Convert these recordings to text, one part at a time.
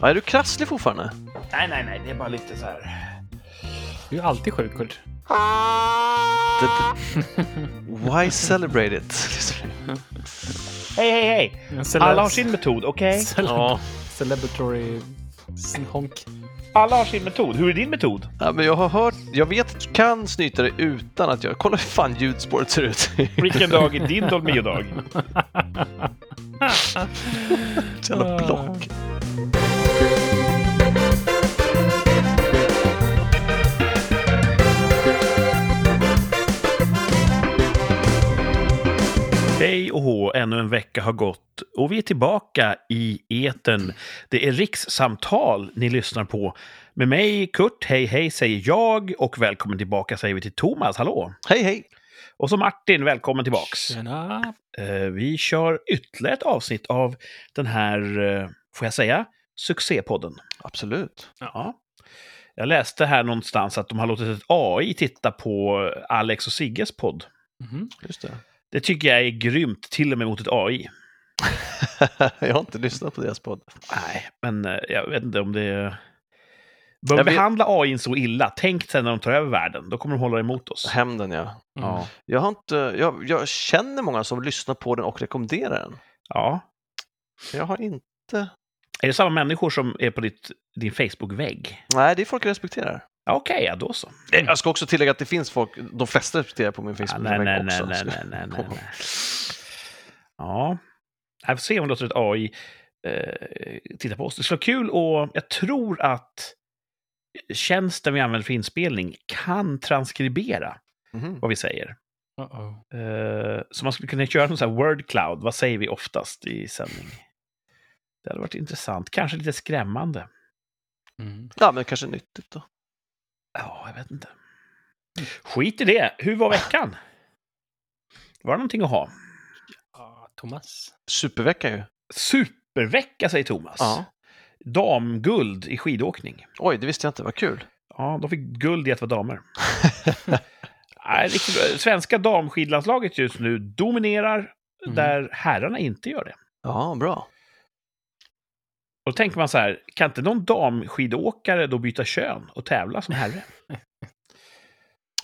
Ja, är du krasslig fortfarande? Nej, nej, nej, det är bara lite så här. Du är alltid sjuk, Kurt. Why celebrate it? Hej, hej, hej! Alla har sin metod, okej? ja. Celebratory honk. Alla har sin metod. Hur är din metod? ja, men jag har hört, jag vet att du kan snyta dig utan att jag... Kolla hur fan ljudspåret ser ut. Vilken dag är din Dolmio-dag? Jävla block. Hej och hå, ännu en vecka har gått och vi är tillbaka i eten. Det är rikssamtal ni lyssnar på. Med mig, Kurt, hej hej säger jag och välkommen tillbaka säger vi till Thomas, hallå! Hej, hej! Och så Martin, välkommen tillbaks. Tjena. Eh, vi kör ytterligare ett avsnitt av den här, eh, får jag säga, succépodden. Absolut. Ja. Jag läste här någonstans att de har låtit ett AI titta på Alex och Sigges podd. Mhm. Just det. Det tycker jag är grymt, till och med mot ett AI. jag har inte lyssnat på deras podd. Nej, men eh, jag vet inte om det... Bör vi Jag vet- behandla AI så illa, tänk sen när de tar över världen. Då kommer de hålla emot oss. Hämnden, ja. Mm. Ja. Jag, har inte, jag, jag känner många som lyssnar på den och rekommenderar den. ja. Jag har inte... Är det samma människor som är på ditt, din Facebook-vägg? Nej, det är folk jag respekterar. Ja, Okej, ja, då så. Eh, Jag ska också tillägga att det finns folk, de flesta respekterar på min Ja, Facebook nej, nej, också. nej, nej, nej, nej, nej. Ja, jag får se om vi låter ett AI eh, titta på oss. Det skulle vara kul och jag tror att tjänsten vi använder för inspelning kan transkribera Mhm. vad vi säger. Uh-oh. Eh, så man skulle kunna köra någon sån här word cloud. Vad säger vi oftast i sändning? Det hade varit intressant. Kanske lite skrämmande. Mm. Ja, men kanske nyttigt då. Ja, jag vet inte. Skit i det. Hur var veckan? Var det någonting att ha? Ja, Thomas. Supervecka ju. Supervecka, säger Thomas. Ja. Damguld i skidåkning. Oj, det visste jag inte. Vad kul. Ja, de fick guld i att vara damer. Nej, riktigt bra. Svenska damskidlandslaget just nu dominerar Mm. där herrarna inte gör det. Ja, bra. Och då tänker man så här, kan inte någon damskidåkare då byta kön och tävla som herre?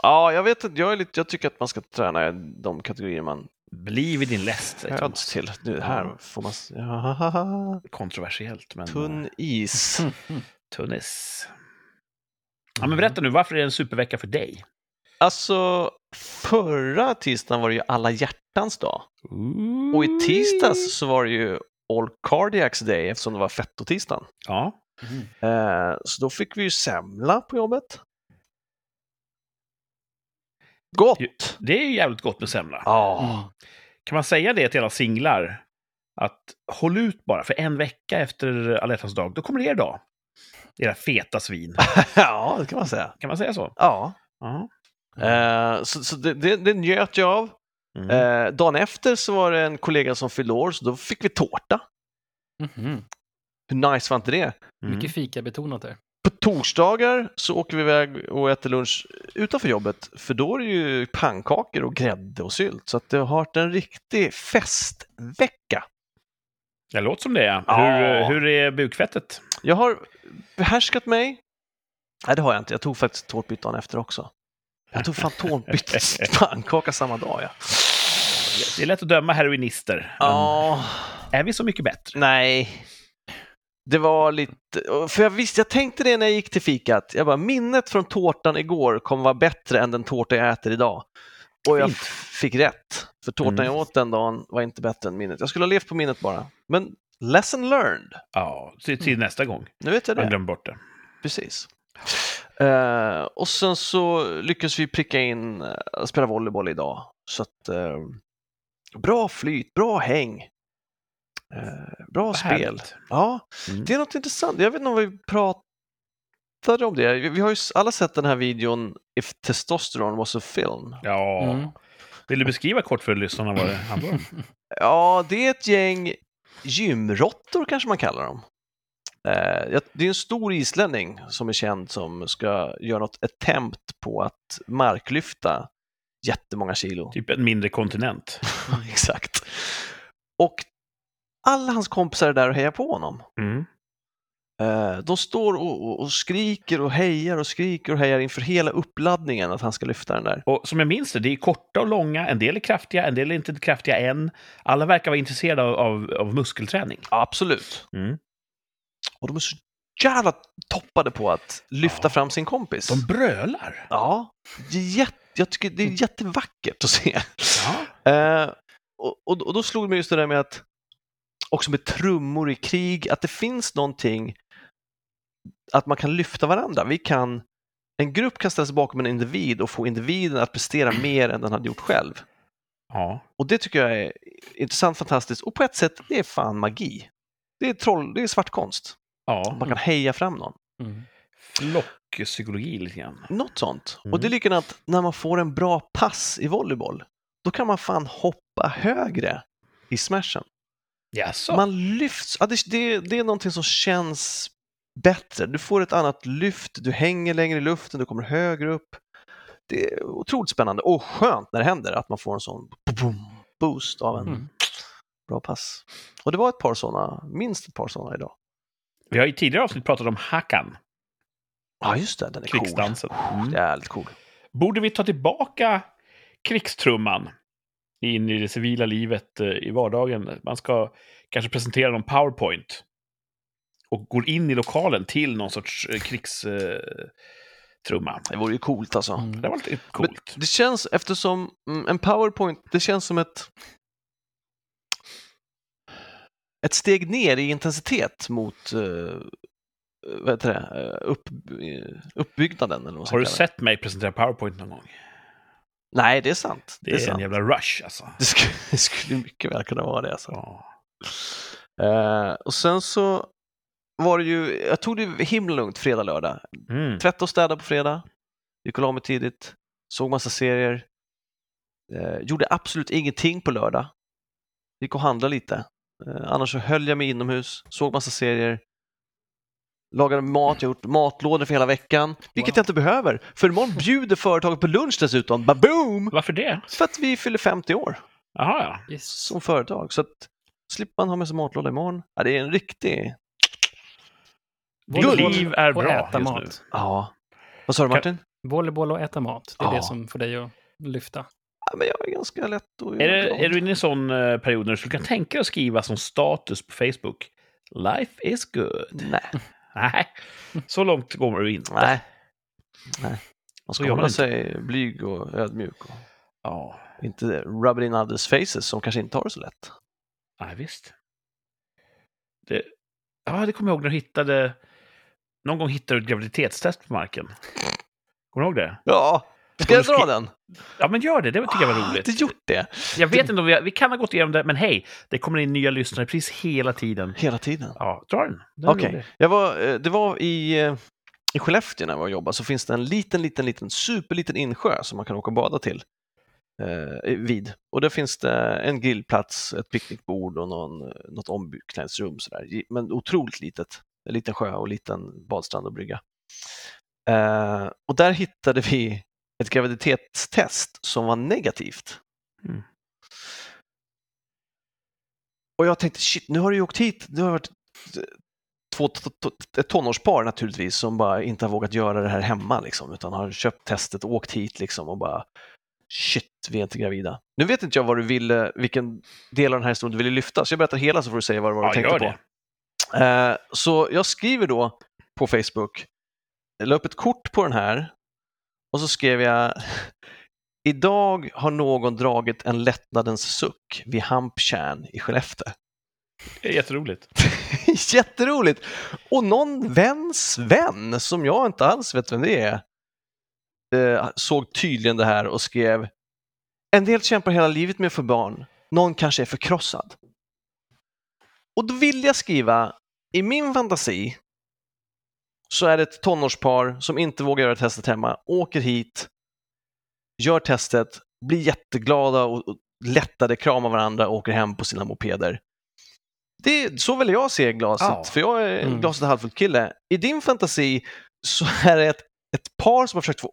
Ja, jag vet inte. Jag, är lite, jag tycker att man ska träna i de kategorier man Bli vid din läst, föds Thomas. till. Nu, här får man... Ja, Kontroversiellt, men... tunn eh, is. Tunnis. Ja, men berätta nu, varför är det en supervecka för dig? Alltså, förra tisdagen var det ju alla hjärtans dag. Och i tisdags så var det ju All Cardiacs Day eftersom det var fettotisdagen. Ja, Mm. Eh, så då fick vi ju semla på jobbet. Gott! det är ju jävligt gott med semla. Ja, Mm. Kan man säga det till alla singlar? Att håll ut bara, för en vecka efter alla dag, då kommer det er dag. Era feta svin. ja, det kan man säga. Kan man säga så? Ja, Ja. eh, så, så det, det, det njöt jag av. Mm. Eh, dagen efter så var det en kollega som fyllde år, så då fick vi tårta. Mhm. Hur nice var inte det? Mm. Mycket fika betonat där. På torsdagar så åker vi iväg och äter lunch utanför jobbet, för då är det ju pannkakor och grädde och sylt. Så att det har varit en riktig festvecka. Det låter som det, ja. Ja. Hur, hur är bukfettet? Jag har behärskat mig. Nej, det har jag inte. Jag tog faktiskt tårtbit dagen efter också. Jag tog fan tårtbit pannkaka samma dag, ja. Det är lätt att döma heroinister. Ja, Är vi så mycket bättre? nej. Det var lite, för jag visste, jag tänkte det när jag gick till fikat. Jag bara, minnet från tårtan igår kommer vara bättre än den tårta jag äter idag. Och jag Fint. fick rätt. För tårtan Mm. jag åt den dagen var inte bättre än minnet. Jag skulle ha levt på minnet bara. Men lesson learned. Ja, till, till nästa gång. Nu vet jag Jag det. glömde bort det. Precis. Eh, och sen så lyckades vi pricka in uh, spela volleyboll idag. Så att, eh, bra flyt, bra häng. Eh, bra Vad spel. härligt. Ja, Mm. det är något intressant. Jag vet inte om vi pratade om det. Vi- Vi har ju alla sett den här videon If Testosterone was a film. Ja. Mm. Vill du beskriva kort för lyssnarna vad det handlar om? Ja, det är ett gäng gymråttor kanske man kallar dem. Eh, Det är en stor islänning som är känd som ska göra något attempt på att marklyfta jättemånga kilo. typ en mindre kontinent. Exakt. Och alla hans kompisar är där och hejar på honom. Mm. de står och, och, och skriker och hejar och skriker och hejar inför hela uppladdningen att han ska lyfta den där. Och som jag minns det, det är korta och långa, en del är kraftiga, en del är inte kraftiga än. Alla verkar vara intresserade av, av, av muskelträning. Absolut. Mm. Och de är så jävla toppade på att lyfta Ja. fram sin kompis. De brölar. Ja, jätte, jag tycker det är jättevackert att se. Ja. Eh, och, och, och då slog det mig just det där med att också med trummor i krig, att det finns någonting att man kan lyfta varandra. Vi kan, en grupp kan ställa sig bakom en individ och få individen att prestera mer än den hade gjort själv. ja. Och det tycker jag är intressant, fantastiskt och på ett sätt, det är fan magi. Det är troll, det är svart konst. Ja. Man kan heja fram någon. Mm. Flockpsykologi lite grann. Något sånt. Mm. Och det är likadant när man får en bra pass i volleyboll. Då kan man fan hoppa högre i smashen. Jaså? Man lyfts. Ja, det, det, det är någonting som känns bättre. Du får ett annat lyft, du hänger längre i luften, du kommer högre upp. Det är otroligt spännande och skönt när det händer att man får en sån boom, boost av en Mm. bra pass. Och det var ett par sådana, minst ett par sådana idag. Vi har i tidigare avsnitt pratat om Hakan, Ja, just det, den är cool. krigsdansen. Mm. Jävligt cool. Borde vi ta tillbaka krigstrumman in i det civila livet eh, i vardagen? Man ska kanske presentera någon powerpoint och går in i lokalen till någon sorts eh, krigstrumma. Det vore ju coolt alltså. Mm. Det var lite coolt. Det känns eftersom mm, en powerpoint, det känns som ett ett steg ner i intensitet mot uh, vad heter det, Eh, upp, eh, uppbyggnaden. Eller vad Har du sett mig presentera powerpoint någon gång? Nej, det är sant. Det Det är, är, en sant. jävla rush alltså. Det, skulle, det skulle mycket väl kunna vara det. Alltså. Ja. Eh, och sen så var det ju, jag tog det himla lugnt fredag, lördag. Mm. Tvätta och städa på fredag. Gick och la mig tidigt. Såg massa serier. Eh, gjorde absolut ingenting på lördag. Gick och handlade lite. Eh, annars så höll jag mig inomhus, såg massa serier. Lagade mat, jag har gjort matlådor för hela veckan. Vilket Wow. jag inte behöver. För imorgon bjuder företaget på lunch dessutom. Baboom! Varför det? För att vi fyller 50 år Jaha, ja. Yes. som företag. Så att slipper man ha med sig matlåda imorgon. Ja, det är en riktig... Volleyboll liv är och bra äta just mat. nu. Ja. Vad sa du Martin? Volleyboll och äta mat. Det är Ja. det som får dig att lyfta. Men jag är ganska lätt att Är, det, är du inne i en sån eh, period när du skulle kunna tänka dig att skriva som status på Facebook? Life is good. Nej. Nej, så långt går du inte. Nej. Nej. Man ska hålla sig blyg och ödmjuk och Ja, inte rub it in others faces som kanske inte har det så lätt. nej visst. Det, ja, det kommer jag ihåg när du hittade... Någon gång hittade du ett graviditetstest på marken. Kommer du ihåg det? Ja, ska jag du dra den? Ja, men gör det. Det tycker jag var har roligt. inte gjort det Jag vet inte om vi, vi kan ha gått igenom det, men hej, det kommer in nya lyssnare precis hela tiden. hela tiden. Ja, dra den. Okej, jag var, eh, det var i, eh, i Skellefteå när jag var och jobbade så finns det en liten, liten, liten, superliten insjö som man kan åka och bada till. Eh, vid. Och där finns det en grillplats, ett picknickbord och någon, eh, något ombyggnadsrum. Sådär. Men otroligt litet. En liten sjö och liten badstrand och brygga. Eh, och där hittade vi ett graviditetstest som var negativt. Mm. Och jag tänkte, shit, nu har du ju åkt hit, det har varit eh, två, ett tonårspar naturligtvis som bara inte har vågat göra det här hemma liksom, utan har köpt testet och åkt hit liksom och bara shit, vi är inte gravida. Nu vet inte jag vad du ville, vilken del av den här historien du ville lyfta, så jag berättar hela så får du säga vad, vad du Ja, tänkte gör på. Eh, så jag skriver då på Facebook, jag la upp ett kort på den här och så skrev jag Idag har någon dragit en lättnadens suck vid Hamptjärn i Skellefteå. Det är jätteroligt. Jätteroligt! Och någon väns vän, som jag inte alls vet vem det är, eh, såg tydligen det här och skrev En del kämpar hela livet med att få barn, någon kanske är förkrossad. Och då vill jag skriva, i min fantasi så är det ett tonårspar som inte vågar göra testet hemma, åker hit, gör testet, blir jätteglada och lättade, kramar varandra och åker hem på sina mopeder. Det är, så vill jag se glaset, Ja. för jag är en Mm. glaset halvfullt kille. I din fantasi så är det ett, ett par som har försökt få,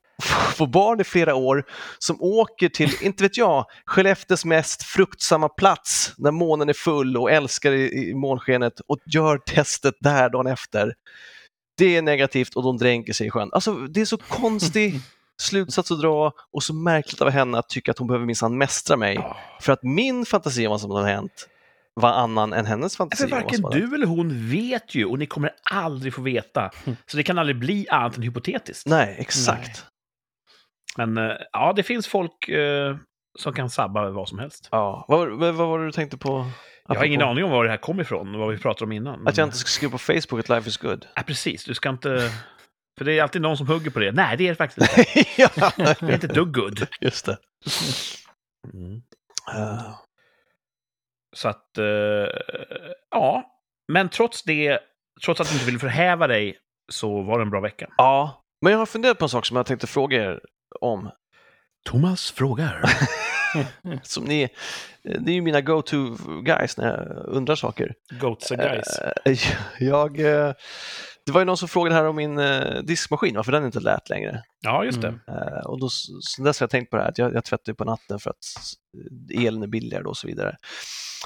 få barn i flera år som åker till, inte vet jag, Skellefteås mest fruktsamma plats när månen är full och älskar i, i månskenet och gör testet där dagen efter. Det är negativt och de dränker sig i sjön. Alltså, det är så konstig slutsats att dra och så märkligt av henne att tycka att hon behöver minsann mästra mig. För att min fantasi om vad som har hänt var annan än hennes fantasi. Vad varken du eller hon vet ju och ni kommer aldrig få veta. Så det kan aldrig bli annat än hypotetiskt. Nej, exakt. Men eh, ja, det finns folk eh, som kan sabba vad som helst. Ja. Vad, vad, vad var det du tänkte på? Jag har ingen aning om var det här kom ifrån, vad vi pratade om innan. Men... Att jag inte ska skriva på Facebook att life is good. Ja, precis. Du ska inte... För det är alltid någon som hugger på det. Nej, det är det faktiskt inte. ja, Det är inte dugg good. just det. Mm. Eh, Så att, eh, ja. Men trots det, trots att du inte vill förhäva dig, så var det en bra vecka. ja, men jag har funderat på en sak som jag tänkte fråga er om. Thomas frågar. Som ni, det är ju mina go-to guys när jag undrar saker. Goats and guys. Eh, Jag, eh, det var ju någon som frågade här om min eh, diskmaskin, varför den inte lät längre. Ja, just det. Mm. Eh, Och då, sen dess har jag tänkt på det här, att jag, jag tvättar på natten för att elen är billigare då och så vidare.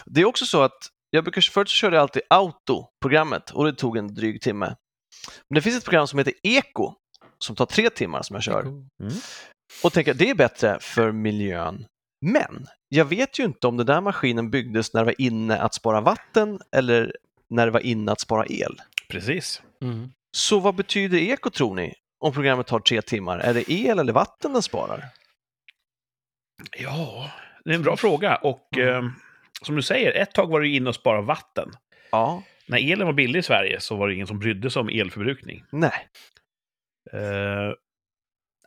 Det är också så att jag brukar, förut så körde jag alltid auto-programmet och det tog en dryg timme. Men det finns ett program som heter Eko som tar tre timmar som jag kör Mm. och tänker att det är bättre för miljön. Men jag vet ju inte om den där maskinen byggdes när det var inne att spara vatten eller när det var inne att spara el. Precis. Mm. Så vad betyder eko tror ni? Om programmet tar tre timmar, är det el eller vatten den sparar? Ja, det är en bra fråga. Och eh, som du säger, ett tag var du inne och sparade vatten. Ja, När elen var billig i Sverige så var det ingen som brydde sig om elförbrukning. nej. Eh,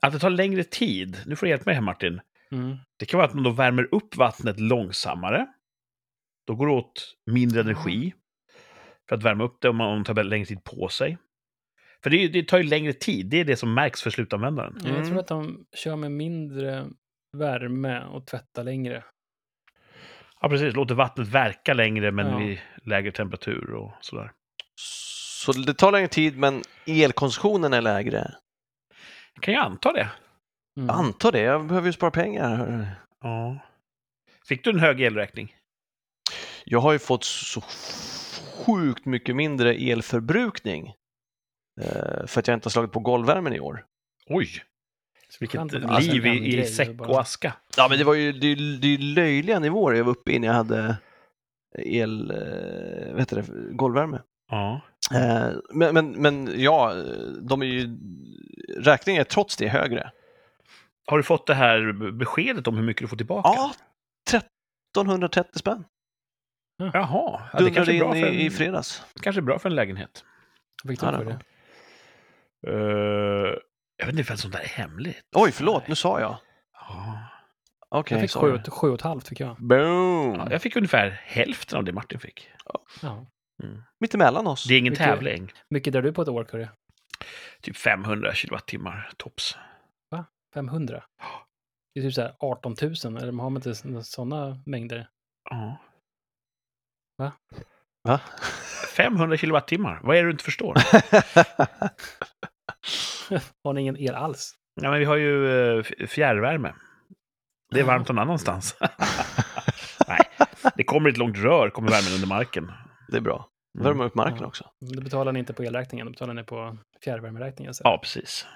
att det tar längre tid, nu får du hjälpa mig här Martin. Mm. Det kan vara att man då värmer upp vattnet långsammare. Då går det åt mindre energi för att värma upp det om man tar längre tid på sig. För det, det tar ju längre tid, det är det som märks för slutanvändaren. Jag Mm. tror att de kör med mindre värme och tvättar längre. Ja, precis. Låter vattnet verka längre men Ja. vid lägre temperatur och sådär. Så det tar längre tid men elkonsumtionen är lägre. Kan jag anta det? Mm. Jag antar det, jag behöver ju spara pengar. Ja. Fick du en hög elräkning? Jag har ju fått så sjukt mycket mindre elförbrukning eh, för att jag inte har slagit på golvvärmen i år. Oj! Vilket Skönt att det är liv i, i säck och aska. Ja, men det var ju det, det löjliga nivåer jag var uppe i när jag hade el, eh, vad heter det, golvvärme. Ja. Eh, men, men, men ja, de är ju, räkningen är trots det högre. Har du fått det här beskedet om hur mycket du får tillbaka? Ja, 1330 spänn. Jaha, ja, det kanske är, in bra för i, i en, fredags. kanske är bra för en lägenhet. Vad fick Ja, för det? Uh, jag vet inte ifall sånt där är hemligt. Oj, förlåt, nu sa jag. Ja. Okej, Jag fick sorry. sju, och- sju och ett halvt fick jag. Boom! Ja, jag fick ungefär hälften av det Martin fick. Ja. Mittemellan oss. Det är ingen Mycket- tävling. Mycket drar du på ett år, Curry? Typ 500 kilowattimmar tops. 500? Det är typ så här 18 000, eller har man inte sådana mängder? Ja. Va? 500 kilowattimmar, vad är det du inte förstår? Har ni ingen el alls? Ja, men vi har ju eh, fjärrvärme. Det är varmt någon annanstans. Nej, det kommer ett långt rör, kommer värmen under marken. det är bra. Mm. Värma upp marken Ja. också. Det betalar ni inte på elräkningen, det betalar ni på fjärrvärmeräkningen. Så. Ja, precis.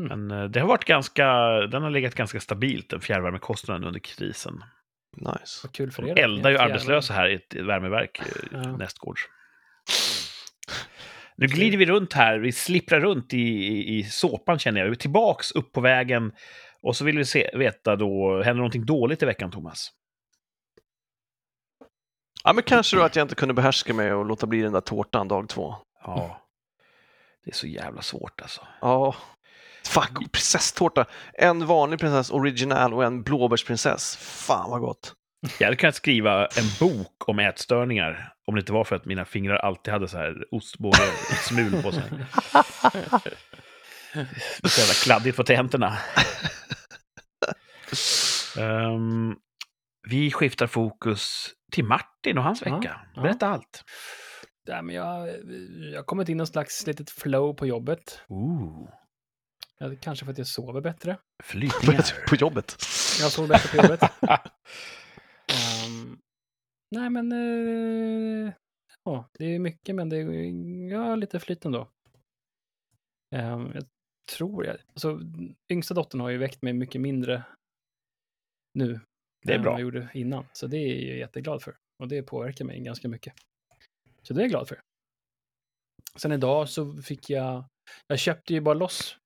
Mm. Men eh, det har varit ganska, den har legat ganska stabilt, den fjärrvärmekostnaden under krisen. Nice. Vad kul för De er. eldar ju arbetslösa här i ett värmeverk eh, Ja. nästgårds. Nu glider vi runt här, vi slipprar runt i, i, i såpan känner jag. Vi är tillbaks upp på vägen. Och så vill vi se, veta då, händer någonting dåligt i veckan, Thomas? Ja, men kanske då att jag inte kunde behärska mig och låta bli den där tårtan dag två. Ja. Det är så jävla svårt alltså. Ja. Fuck, prinsesstårta. En vanlig prinsess original och en blåbärsprinsess. Fan vad gott. Jag hade kunnat skriva en bok om ätstörningar om det inte var för att mina fingrar alltid hade så här ostbåge-smul på sig. Så jävla kladdigt på tänderna. Ehm, vi skiftar fokus till Martin och hans Ja, vecka. ja. Berätta allt. Nej, men jag, jag har kommit in i någon slags litet flow på jobbet. Ooh, Ja, Kanske för att jag sover bättre. flytningar. På jobbet. Jag sover bättre på jobbet. Ehm, nej, men... eh, ja, det är mycket, men det ja, lite flyt ändå. Ehm, jag tror jag, alltså yngsta dottern har ju väckt mig mycket mindre nu. Det är än bra. vad jag gjorde innan. Så det är jag jätteglad för. Och det påverkar mig ganska mycket. Så det är jag glad för. Sen idag så fick jag, jag köpte ju bara loss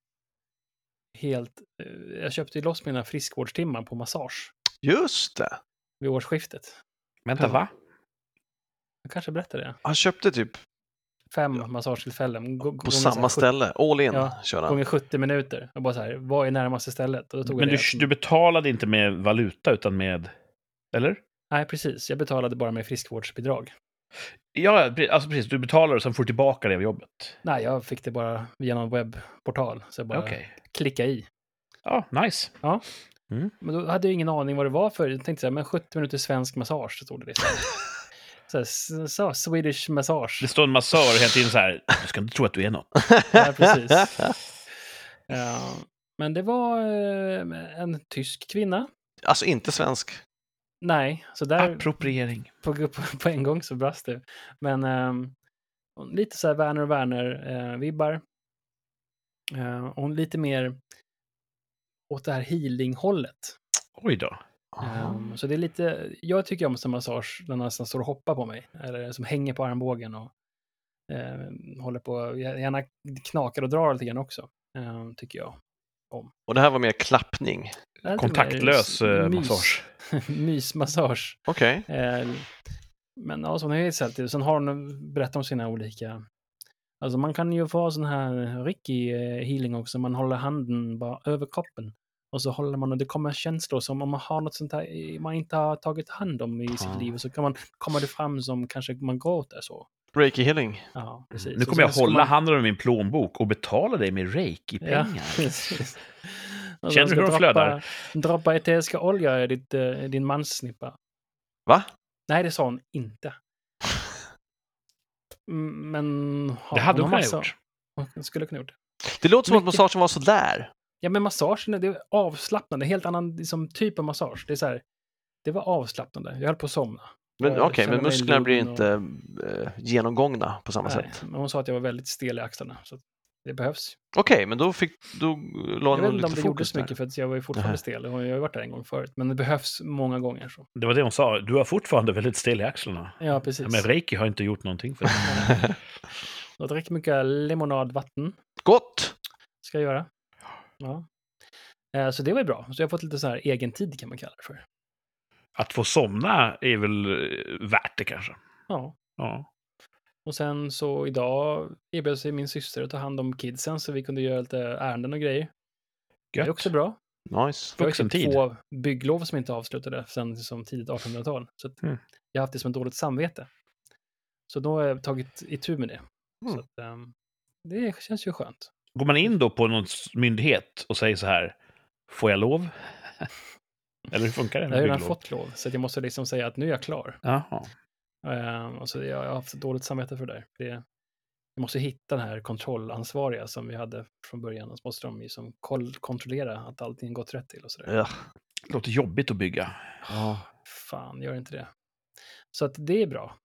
helt, eh, jag köpte ju loss mina friskvårdstimmar på massage Just det! vid årsskiftet. Vänta, Ja. va? Jag kanske berättade det. Han köpte typ Fem massagetillfällen. gå- på gånger här samma 70 ställe, all in, Ja, han. Gånger 70 minuter. Och bara så här, vad är närmaste stället? Och då tog Men du, du betalade inte med valuta, utan med... Eller? Nej, precis. Jag betalade bara med friskvårdsbidrag. Ja, alltså precis. Du betalar och sen får du tillbaka det av jobbet. Nej, jag fick det bara via någon webbportal. Så jag bara Okej. klicka i. Ja, nice. Men då hade jag ingen aning vad det var för. Jag tänkte så här, men 70 minuter svensk massage, så stod det liksom. så, här, så, Swedish massage. Det står en massör hela tiden så här. Du ska inte tro att du är något. Ja, precis. Ja, men det var eh, en tysk kvinna. Alltså inte svensk. Nej, så där Appropriering. på, på, på en gång så brast det. Men ehm, lite så här Werner och Werner-vibbar. Eh, och hon lite mer åt det här healing-hållet. Oj då. Ehm, så det är lite, jag tycker om som massage där någon nästan står och hoppar på mig. Eller som hänger på armbågen och eh, håller på, gärna knakar och drar lite grann också. eh, tycker jag. Och det här var mer klappning. Lite mer Kontaktlös eh, mys- massage. Mysmassage. Okej. Eh, men ja, så hon har ju sett det. Sen har hon berättat om sina olika... Alltså man kan ju få sån här Ricky eh, healing också. Man håller handen bara över kroppen. Och så håller man och det kommer känslor som om man har något sånt här man inte har tagit hand om i sitt Ah. liv. Så kan man, kommer det fram som kanske man gråter så. Reiki healing. Ja, precis. Nu kommer jag hålla man- handen över min plånbok och betala dig med Ja, reiki-pengar. precis. Och Känner du hur de flödar? Droppa, eteriska olja i ditt, eh, din manssnippa. Va? Nej, det sa hon inte. Men... ja, Det hade hon har kunnat gjort. Hon skulle kunna gjort det. Det låter som att Mycket- massagen var sådär. Ja, men massagen, är- det är avslappnande. Helt annan liksom, typ av massage. Det är så här, det var avslappnande. Jag höll på att somna. Men okej, känner men musklerna blir inte eh, genomgångna på samma Nej, sätt. men hon sa att jag var väldigt stel i axlarna. Så att det behövs. Okej, men då fick, då la Jag vet inte om det gjorde så mycket för att jag var ju fortfarande Nähä. stel. Jag har ju varit där en gång förut. Men det behövs många gånger. Så. Det var det hon sa. Du har fortfarande väldigt stel i axlarna. Ja, precis. Ja, men reiki har inte gjort någonting för dig. Jag dricker mycket limonadvatten. Gott! Ska jag göra. Ja. Eh, Så det var ju bra. Så jag har fått lite så här egen tid kan man kalla det för. Att få somna är väl eh, värt det kanske. Ja. Ja. Och sen så idag erbjöd sig min syster att ta hand om kidsen så vi kunde göra lite ärenden och grejer. Det är Gött. också bra. Nice. Ju Vuxentid. typ två bygglov som inte avslutade sen som tidigt 1800-tal. Så Mm. jag har haft det som ett dåligt samvete. Så då har jag tagit itu med det. Mm. Så att, ehm, det känns ju skönt. Går man in då på någon myndighet och säger så här, får jag lov? Eller hur funkar det? Jag har redan fått lov, så jag måste liksom säga att nu är jag klar. Jaha. Ehm, och så jag har haft dåligt samvete för det där. Det, jag måste hitta den här kontrollansvariga som vi hade från början. Och så måste de ju som koll, kontrollera att allting gått rätt till och sådär. Ja. Det låter jobbigt att bygga. Ja. Fan, gör inte det. Så att det är bra.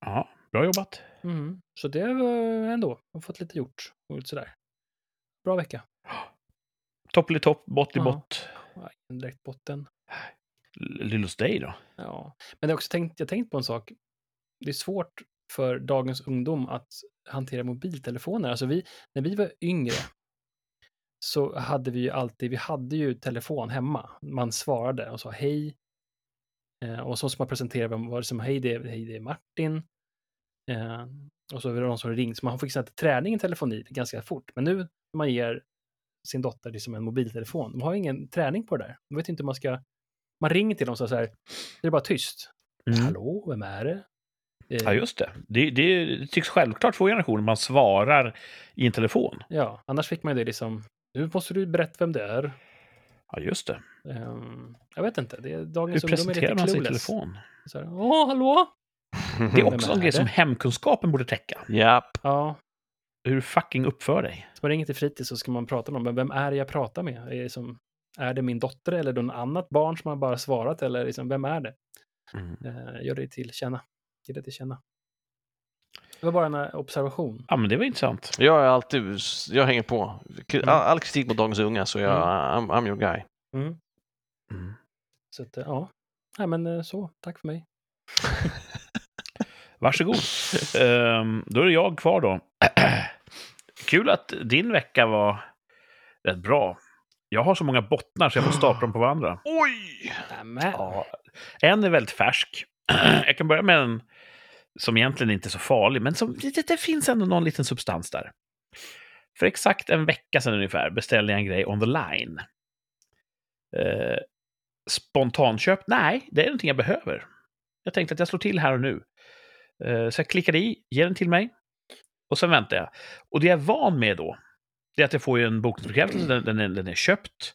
Ja, bra jobbat. Mm. Så det var ändå, har fått lite gjort och lite sådär. Bra vecka. Topp i topp, bott i Ja. bott. Ja, Direkt botten. Lille hos dig då? Ja. Men jag har också tänkt, jag tänkt på en sak. Det är svårt för dagens ungdom att hantera mobiltelefoner. Alltså vi, när vi var yngre så hade vi ju alltid, vi hade ju telefon hemma. Man svarade och sa hej. Eh, och så ska man presentera vem var det som hej, det är, hej, det är Martin. Eh, och så var det någon som ringde, så man fick träning i telefoni ganska fort. Men nu när man ger sin dotter liksom en mobiltelefon, de har ingen träning på det där. De vet inte hur man ska, man ringer till dem så här, det är bara tyst. Mm. Hallå, vem är det? Eh, Ja, just det. det. Det tycks självklart för generationer. Man svarar i en telefon. ja, annars fick man ju det liksom, nu måste du berätta vem det är. Ja, just det. Ehm, jag vet inte, det är, Hur dagens är presenterar man sig i telefon? Så här, Åh, hallå? Det är också en grej det? som hemkunskapen borde täcka. Japp. Ja, Hur fucking uppför dig. så man ringer till fritids så ska man prata med dem, men vem är det jag pratar med? Är det, som, är det min dotter eller någon annat barn som har bara svarat eller liksom, vem är det? Mm. Eh, gör det till känna. Ge det till känna. Det var bara en eh, observation. Ja, men det var intressant. Jag är alltid, jag hänger på. All, Mm. all kritik mot dagens unga så jag, I'm, I'm your guy. Mm. Mm. Så att, eh, ja. Nej, men eh, så. Tack för mig. Varsågod. Ehm, då är det jag kvar då. Kul att din vecka var rätt bra. Jag har så många bottnar så jag får stapla dem på varandra. Oj! Nämen. Ja, en är väldigt färsk. Jag kan börja med en som egentligen inte är så farlig, men som, det, det finns ändå någon liten substans där. För exakt en vecka sedan ungefär beställde jag en grej on the line. Eh, spontanköp? Nej, det är någonting jag behöver. Jag tänkte att jag slår till här och nu. Eh, så jag klickade i, ger den till mig. Och sen väntar jag. Och det jag är van med då, det är att jag får ju en bokningsbekräftelse, den, den, är, den är köpt.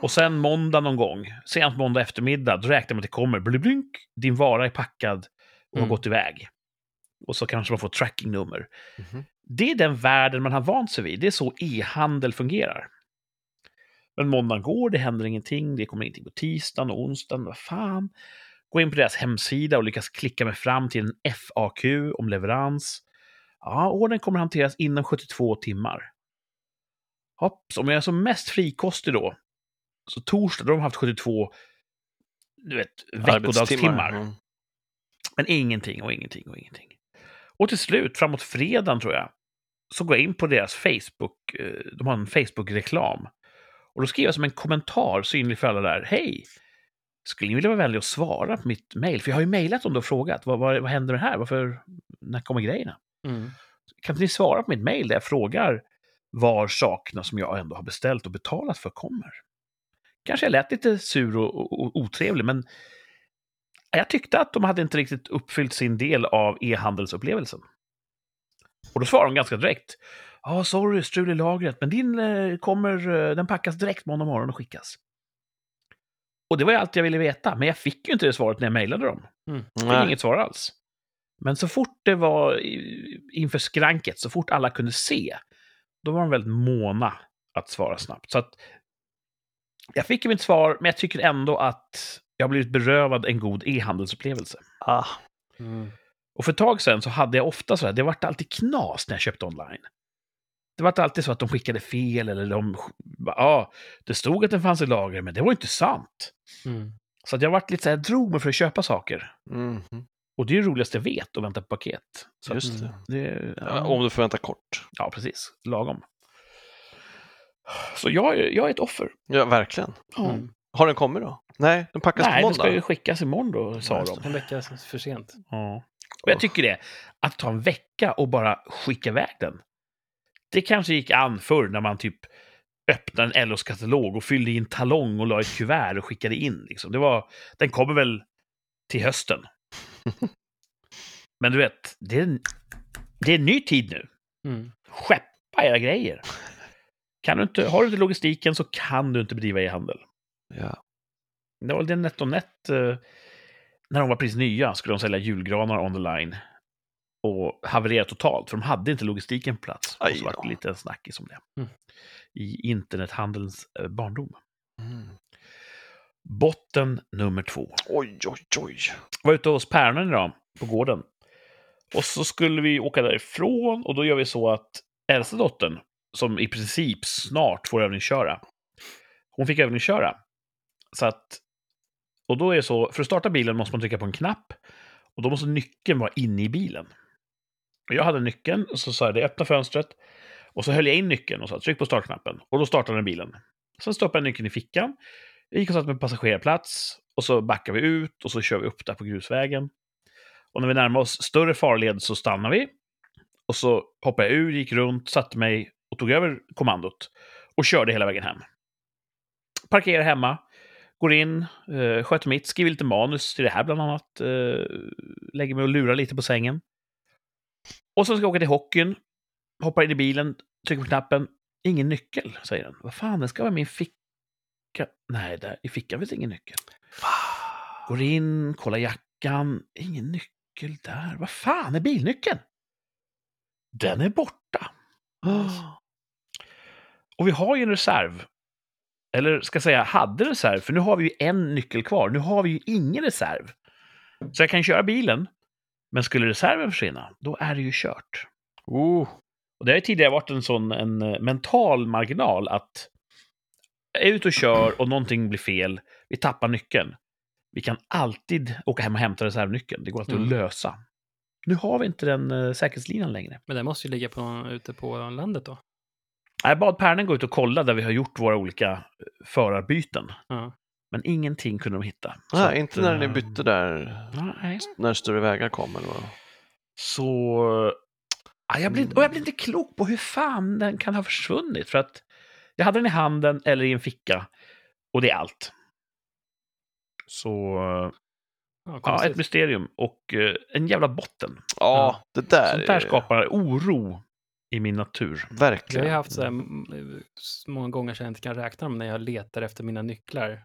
Och sen måndag någon gång, sent måndag eftermiddag, då räknar man att det kommer, blink, din vara är packad och har Mm. gått iväg. Och så kanske man får trackingnummer. Mhm. Det är den världen man har vant sig vid. Det är så e-handel fungerar. Men måndagen går, det händer ingenting, det kommer ingenting på tisdagen och onsdagen, vad fan. Gå in på deras hemsida och lyckas klicka mig fram till en FAQ om leverans. Ja, ordern kommer hanteras inom 72 timmar. Hopp, så om jag är som mest frikostig då, så torsdag, då har de haft 72 du vet, veckodagstimmar. Mm. Men ingenting och ingenting och ingenting. Och till slut, framåt fredagen tror jag, så går jag in på deras Facebook, eh, de har en Facebook-reklam. Och då skriver jag som en kommentar synlig för alla där, hej! Skulle ni vilja vara vänlig och svara på mitt mejl? För jag har ju mejlat dem och frågat, vad, vad, vad händer med det här? Varför, när kommer grejerna? Mm. Kan inte ni svara på mitt mejl där jag frågar var sakerna som jag ändå har beställt och betalat för kommer? Kanske jag lät lite sur och, och, och otrevlig, men jag tyckte att de hade inte riktigt uppfyllt sin del av e-handelsupplevelsen. Och då svarade de ganska direkt. Ja, ah, sorry, strul i lagret, men din eh, kommer, eh, den packas direkt måndag morgon och skickas. Och det var ju allt jag ville veta, men jag fick ju inte det svaret när jag mejlade dem. Mm. Fick Nej. inget svar alls. Men så fort det var inför skranket, så fort alla kunde se, då var de väldigt måna att svara snabbt. Så att jag fick ju mitt svar, men jag tycker ändå att jag har blivit berövad en god e-handelsupplevelse. Ah. Mm. Och för ett tag sedan så hade jag ofta så här, det vart alltid knas när jag köpte online. Det var alltid så att de skickade fel eller de... Ja, det stod att den fanns i lager, men det var inte sant. Mm. Så att jag vart lite så här, drog mig för att köpa saker. Mm. Och det är det roligaste jag vet, att vänta på paket. Så att Just det. det Ja, ja, om du får vänta kort. ja, precis. Lagom. Så jag, är- jag är ett offer. Ja, verkligen. Mm. Har den kommit då? Nej, den packas Nej, på den måndag. ska ju skickas imorgon då, sa de. En vecka för sent. Ja. Och jag tycker det, att ta en vecka och bara skicka iväg den. Det kanske gick an förr när man typ öppnade en LOs katalog och fyllde i en talong och la ett kuvert och skickade in. Liksom. Det var, den kommer väl till hösten. Men du vet, det är, en, det är en ny tid nu. Mm. Skeppa era grejer. Kan du inte, har du inte logistiken så kan du inte bedriva e-handel. Ja. Det var det NetOnNet, eh, när de var precis nya, skulle de sälja julgranar on the line. Och havererade totalt, för de hade inte logistiken på plats. Och Aj så var det lite en snackis om det. Mm. I internethandelns eh, barndom. Mm. Botten nummer två. Oj, oj, oj. Jag var ute hos päronen idag, på gården. Och så skulle vi åka därifrån och då gör vi så att äldsta dottern, som i princip snart får övningsköra, hon fick övningsköra. Så att, och då är det så, för att starta bilen måste man trycka på en knapp och då måste nyckeln vara inne i bilen. Och jag hade nyckeln och så sa jag det, öppna fönstret. Och så höll jag in nyckeln och sa tryck på startknappen. Och då startade den bilen. Sen stoppade jag nyckeln i fickan. Jag gick och satte mig på passagerarplats. Och så backar vi ut och så kör vi upp där på grusvägen. Och när vi närmar oss större farled så stannar vi. Och så hoppade jag ur, gick runt, satte mig och tog över kommandot. Och körde hela vägen hem. Parkerar hemma. Går in, eh, sköter mitt, skriver lite manus till det här bland annat. Eh, lägger mig och lurar lite på sängen. Och så ska jag åka till hockeyn. Hoppar in i bilen, trycker på knappen. Ingen nyckel, säger den. Vad fan, den ska vara i min ficka. Nej, där i fickan finns ingen nyckel. Går in, kollar jackan. Ingen nyckel där. Vad fan är bilnyckeln? Den är borta. Och vi har ju en reserv. Eller ska jag säga, hade reserv. För nu har vi ju en nyckel kvar. Nu har vi ju ingen reserv. Så jag kan köra bilen. Men skulle reserven försvinna, då är det ju kört. Oh, Och det har ju tidigare varit en sån en eh, mental marginal att jag är ute och kör och någonting blir fel, vi tappar nyckeln. Vi kan alltid åka hem och hämta reservnyckeln. Det går alltid Mm. att lösa. Nu har vi inte den uh, säkerhetslinan längre. Men den måste ju ligga på, ute på landet då. Jag bad Pernen gå ut och kolla där vi har gjort våra olika eh, förarbyten. Ja. Men ingenting kunde de hitta. Nej, att, inte när ni eh, bytte där, Nej. när större vägar kom eller vad? Så... Ja, jag, blir, och jag blir inte klok på hur fan den kan ha försvunnit. För att jag hade den i handen eller i en ficka. Och det är allt. Så... Ja, Ja, konstigt. ett mysterium och eh, en jävla botten. Ja, det där Sånt där är skapar oro i min natur. Jag verkligen. har ju haft så här, många gånger så jag inte kan räkna dem när jag letar efter mina nycklar.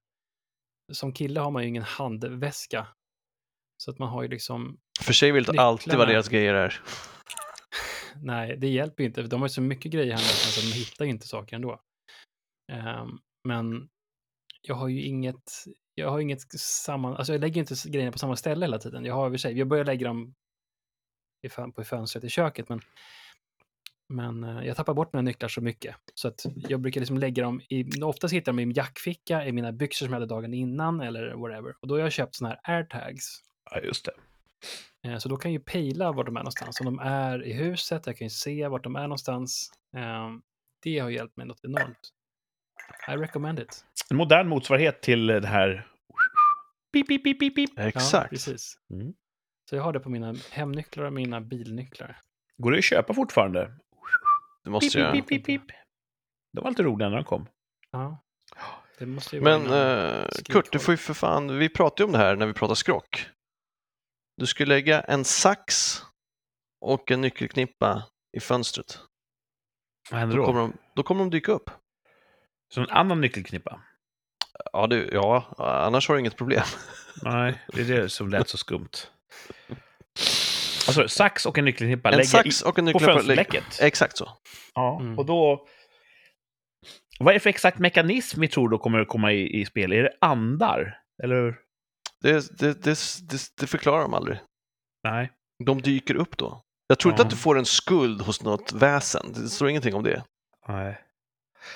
Som kille har man ju ingen handväska. Så att man har ju liksom, För sig vet inte alltid Nycklarna. deras grejer är. nej, det hjälper ju inte. för De har ju så mycket grejer handväskan så de hittar ju inte saker ändå. Ehm, men jag har ju inget, jag har inget samman, alltså jag lägger inte grejerna på samma ställe hela tiden. Jag har i och för sig, jag börjar lägga dem i, fön- på fönstret i köket, men men eh, jag tappar bort mina nycklar så mycket. Så att jag brukar liksom lägga dem i, oftast hittar jag dem i min jackficka, i mina byxor som jag hade dagen innan eller whatever. Och då har jag köpt såna här airtags. Ja, just det. Eh, Så då kan jag ju pejla var de är någonstans. Om de är i huset, jag kan ju se vart de är någonstans. Eh, Det har hjälpt mig något enormt. I recommend it. En modern motsvarighet till det här... Pip, pip, pip, pip, pip. Ja, Exakt. precis. Mm. Så jag har det på mina hemnycklar och mina bilnycklar. Går det att köpa fortfarande? Det måste Pip, jag. pip, pip, pip. De var lite roliga när de kom. Ja. Det måste ju vara Men någon eh, skrivkorg. Kurt, du får ju för fan, vi pratade ju om det här när vi pratade skrock. Du skulle lägga en sax och en nyckelknippa i fönstret. Vad händer Då då? kommer de, då kommer de dyka upp. Som en annan nyckelknippa? Ja, det, ja, annars har du inget problem. Nej, det är det som lät så skumt. Alltså, sax och en nyckelknippa En sax och en på nyckelknippa. fönsterblecket. Exakt så. Ja, Mm. och då... Vad är det för exakt mekanism vi tror då kommer att komma i, i spel? Är det andar? Eller? Det, det, det, det, det förklarar de aldrig. Nej. De dyker upp då. Jag tror inte Ja. att du får en skuld hos något väsen. Det står ingenting om det. Nej.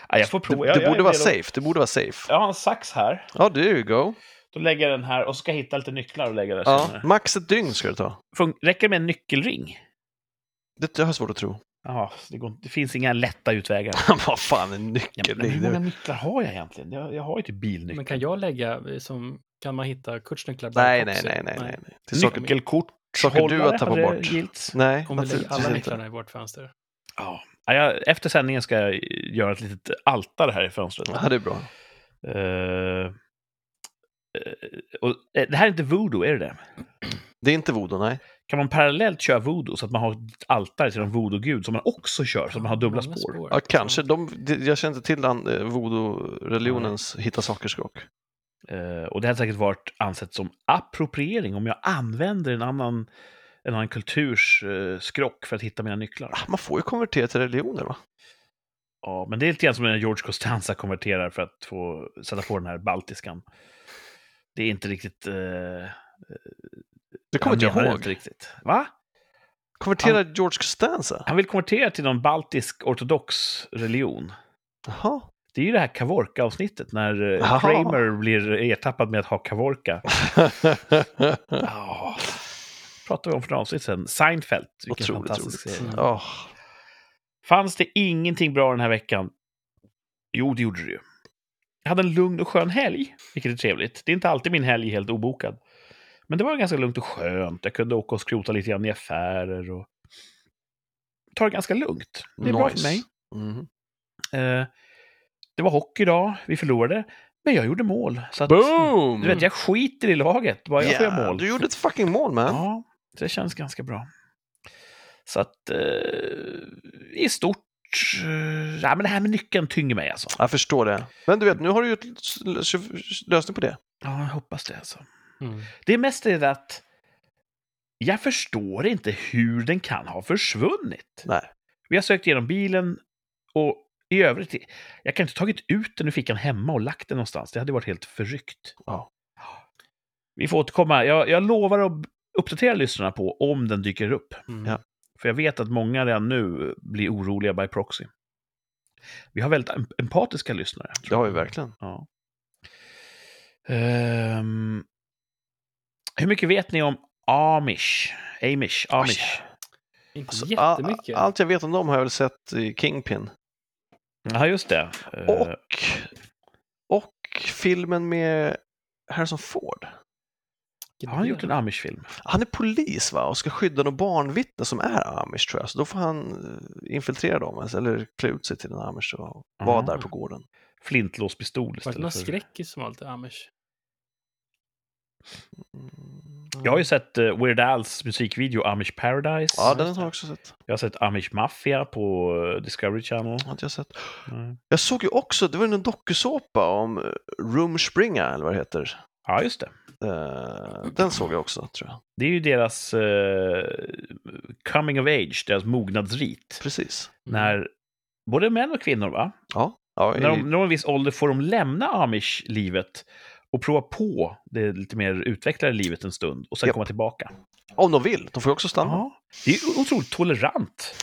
Ja, jag får Det, prova. det Jag- jag borde vara redo. safe. Det borde vara safe. Jag har en sax här. Ja, there you go. Då lägger jag den här och ska jag hitta lite nycklar och lägga där Ja, senare. max ett dygn ska det ta. Fun- Räcker det med en nyckelring? Det jag har svårt att tro. Ja, det, går, det finns inga lätta utvägar. Vad fan, en Ja, nyckel? men hur många nycklar har jag egentligen? Jag, jag har ju typ bilnyckel. Men kan jag lägga som, kan man hitta Kurts nycklar Nej, nej, nej, nej, nej. nej. Till Nyckelkort. saker du har tappat bort. gilts. nej, lägger naturligtvis alla nycklarna i vårt fönster. Ja. Ja, jag, efter sändningen ska jag göra ett litet altare här i fönstret. Ja, det är bra. Eh, och, eh, det här är inte voodoo, är det det? Det är inte voodoo, nej. Kan man parallellt köra voodoo så att man har ett altare till en voodoo-gud som man också kör, så att man har dubbla spår? Ja, kanske. De, jag känner inte till eh, voodoo-religionens hitta saker-skrock. Eh, och det hade säkert varit ansett som appropriering om jag använder en annan, en annan kulturs eh, skrock för att hitta mina nycklar. Ah, Man får ju konvertera till religioner, va? Ja, men det är lite grann som när George Costanza konverterar för att få sätta på den här baltiskan. Det är inte riktigt... Eh, Det kommer inte jag ihåg. Inte riktigt. Va? Konvertera George Costanza? Han vill konvertera till någon baltisk ortodox religion. Jaha. Det är ju det här Kavorka-avsnittet när eh, Jaha. Kramer blir ertappad med att ha Kavorka. Ja. Pratade vi om för några avsnitt sedan. Seinfeld. Vilken Otroligt fantastisk roligt. serie. Åh, Fanns det ingenting bra den här veckan? Jo, det gjorde det ju. Jag hade en lugn och skön helg, vilket är trevligt. Det är inte alltid min helg helt obokad. Men det var ganska lugnt och skönt. Jag kunde åka och skrota lite grann i affärer och ta det ganska lugnt. Det är bra för nice. mig. Mhm. Eh, det var hockey idag, vi förlorade. Men jag gjorde mål. Så att, Boom! Du vet, jag skiter i laget, bara jag får göra Ja, mål. Du gjorde ett fucking mål, man. Ja, det känns ganska bra. Så att eh, i stort... Eh, ja, men det här med nyckeln tynger mig alltså. Jag förstår det. Men du vet, nu har du ju lösning på det. Ja, jag hoppas det alltså. Mm. Det är mest det att jag förstår inte hur den kan ha försvunnit. Nej. Vi har sökt igenom bilen och i övrigt, jag kan inte tagit ut den ur fickan hemma och lagt den någonstans. Det hade varit helt förryckt. Ja. Vi får återkomma. Jag, jag lovar att uppdatera lyssnarna på om den dyker upp. Mm. Ja. För jag vet att många redan nu blir oroliga by proxy. Vi har väldigt em- empatiska lyssnare. Det har vi verkligen. Ja. Ehm, hur mycket vet ni om Amish? Amish? Amish? Inte Alltså, jättemycket. allt jag vet om dem har jag väl sett i Kingpin. Ja, just det. Eh, Och, och filmen med Harrison Ford. Har han gjort en Amish-film? Han är polis va? och ska skydda några barnvittnen som är amish tror jag. Så då får han eh, infiltrera dem alltså, eller klä ut sig till en amish och vara Ah. där på gården. Flintlåspistol Var det någon istället för... skräckis som var lite amish? Mm. Jag har ju sett eh, Weird Al's musikvideo Amish Paradise. Ja, den har jag också sett. Jag har sett Amish Mafia på eh, Discovery Channel. Har inte jag sett. Nej. Jag såg ju också, det var en dokusåpa om Room Springa eller vad det heter. Ja, just det. Eh, den såg jag också tror jag. Det är ju deras eh, coming of age, deras mognadsrit. Precis. Mm. När både män och kvinnor, va? Ja. ja När i, de når en viss ålder får de lämna amish-livet och prova på det lite mer utvecklade livet en stund och sen Japp. komma tillbaka. Om de vill, de får ju också stanna. Ja, Ja, det är otroligt tolerant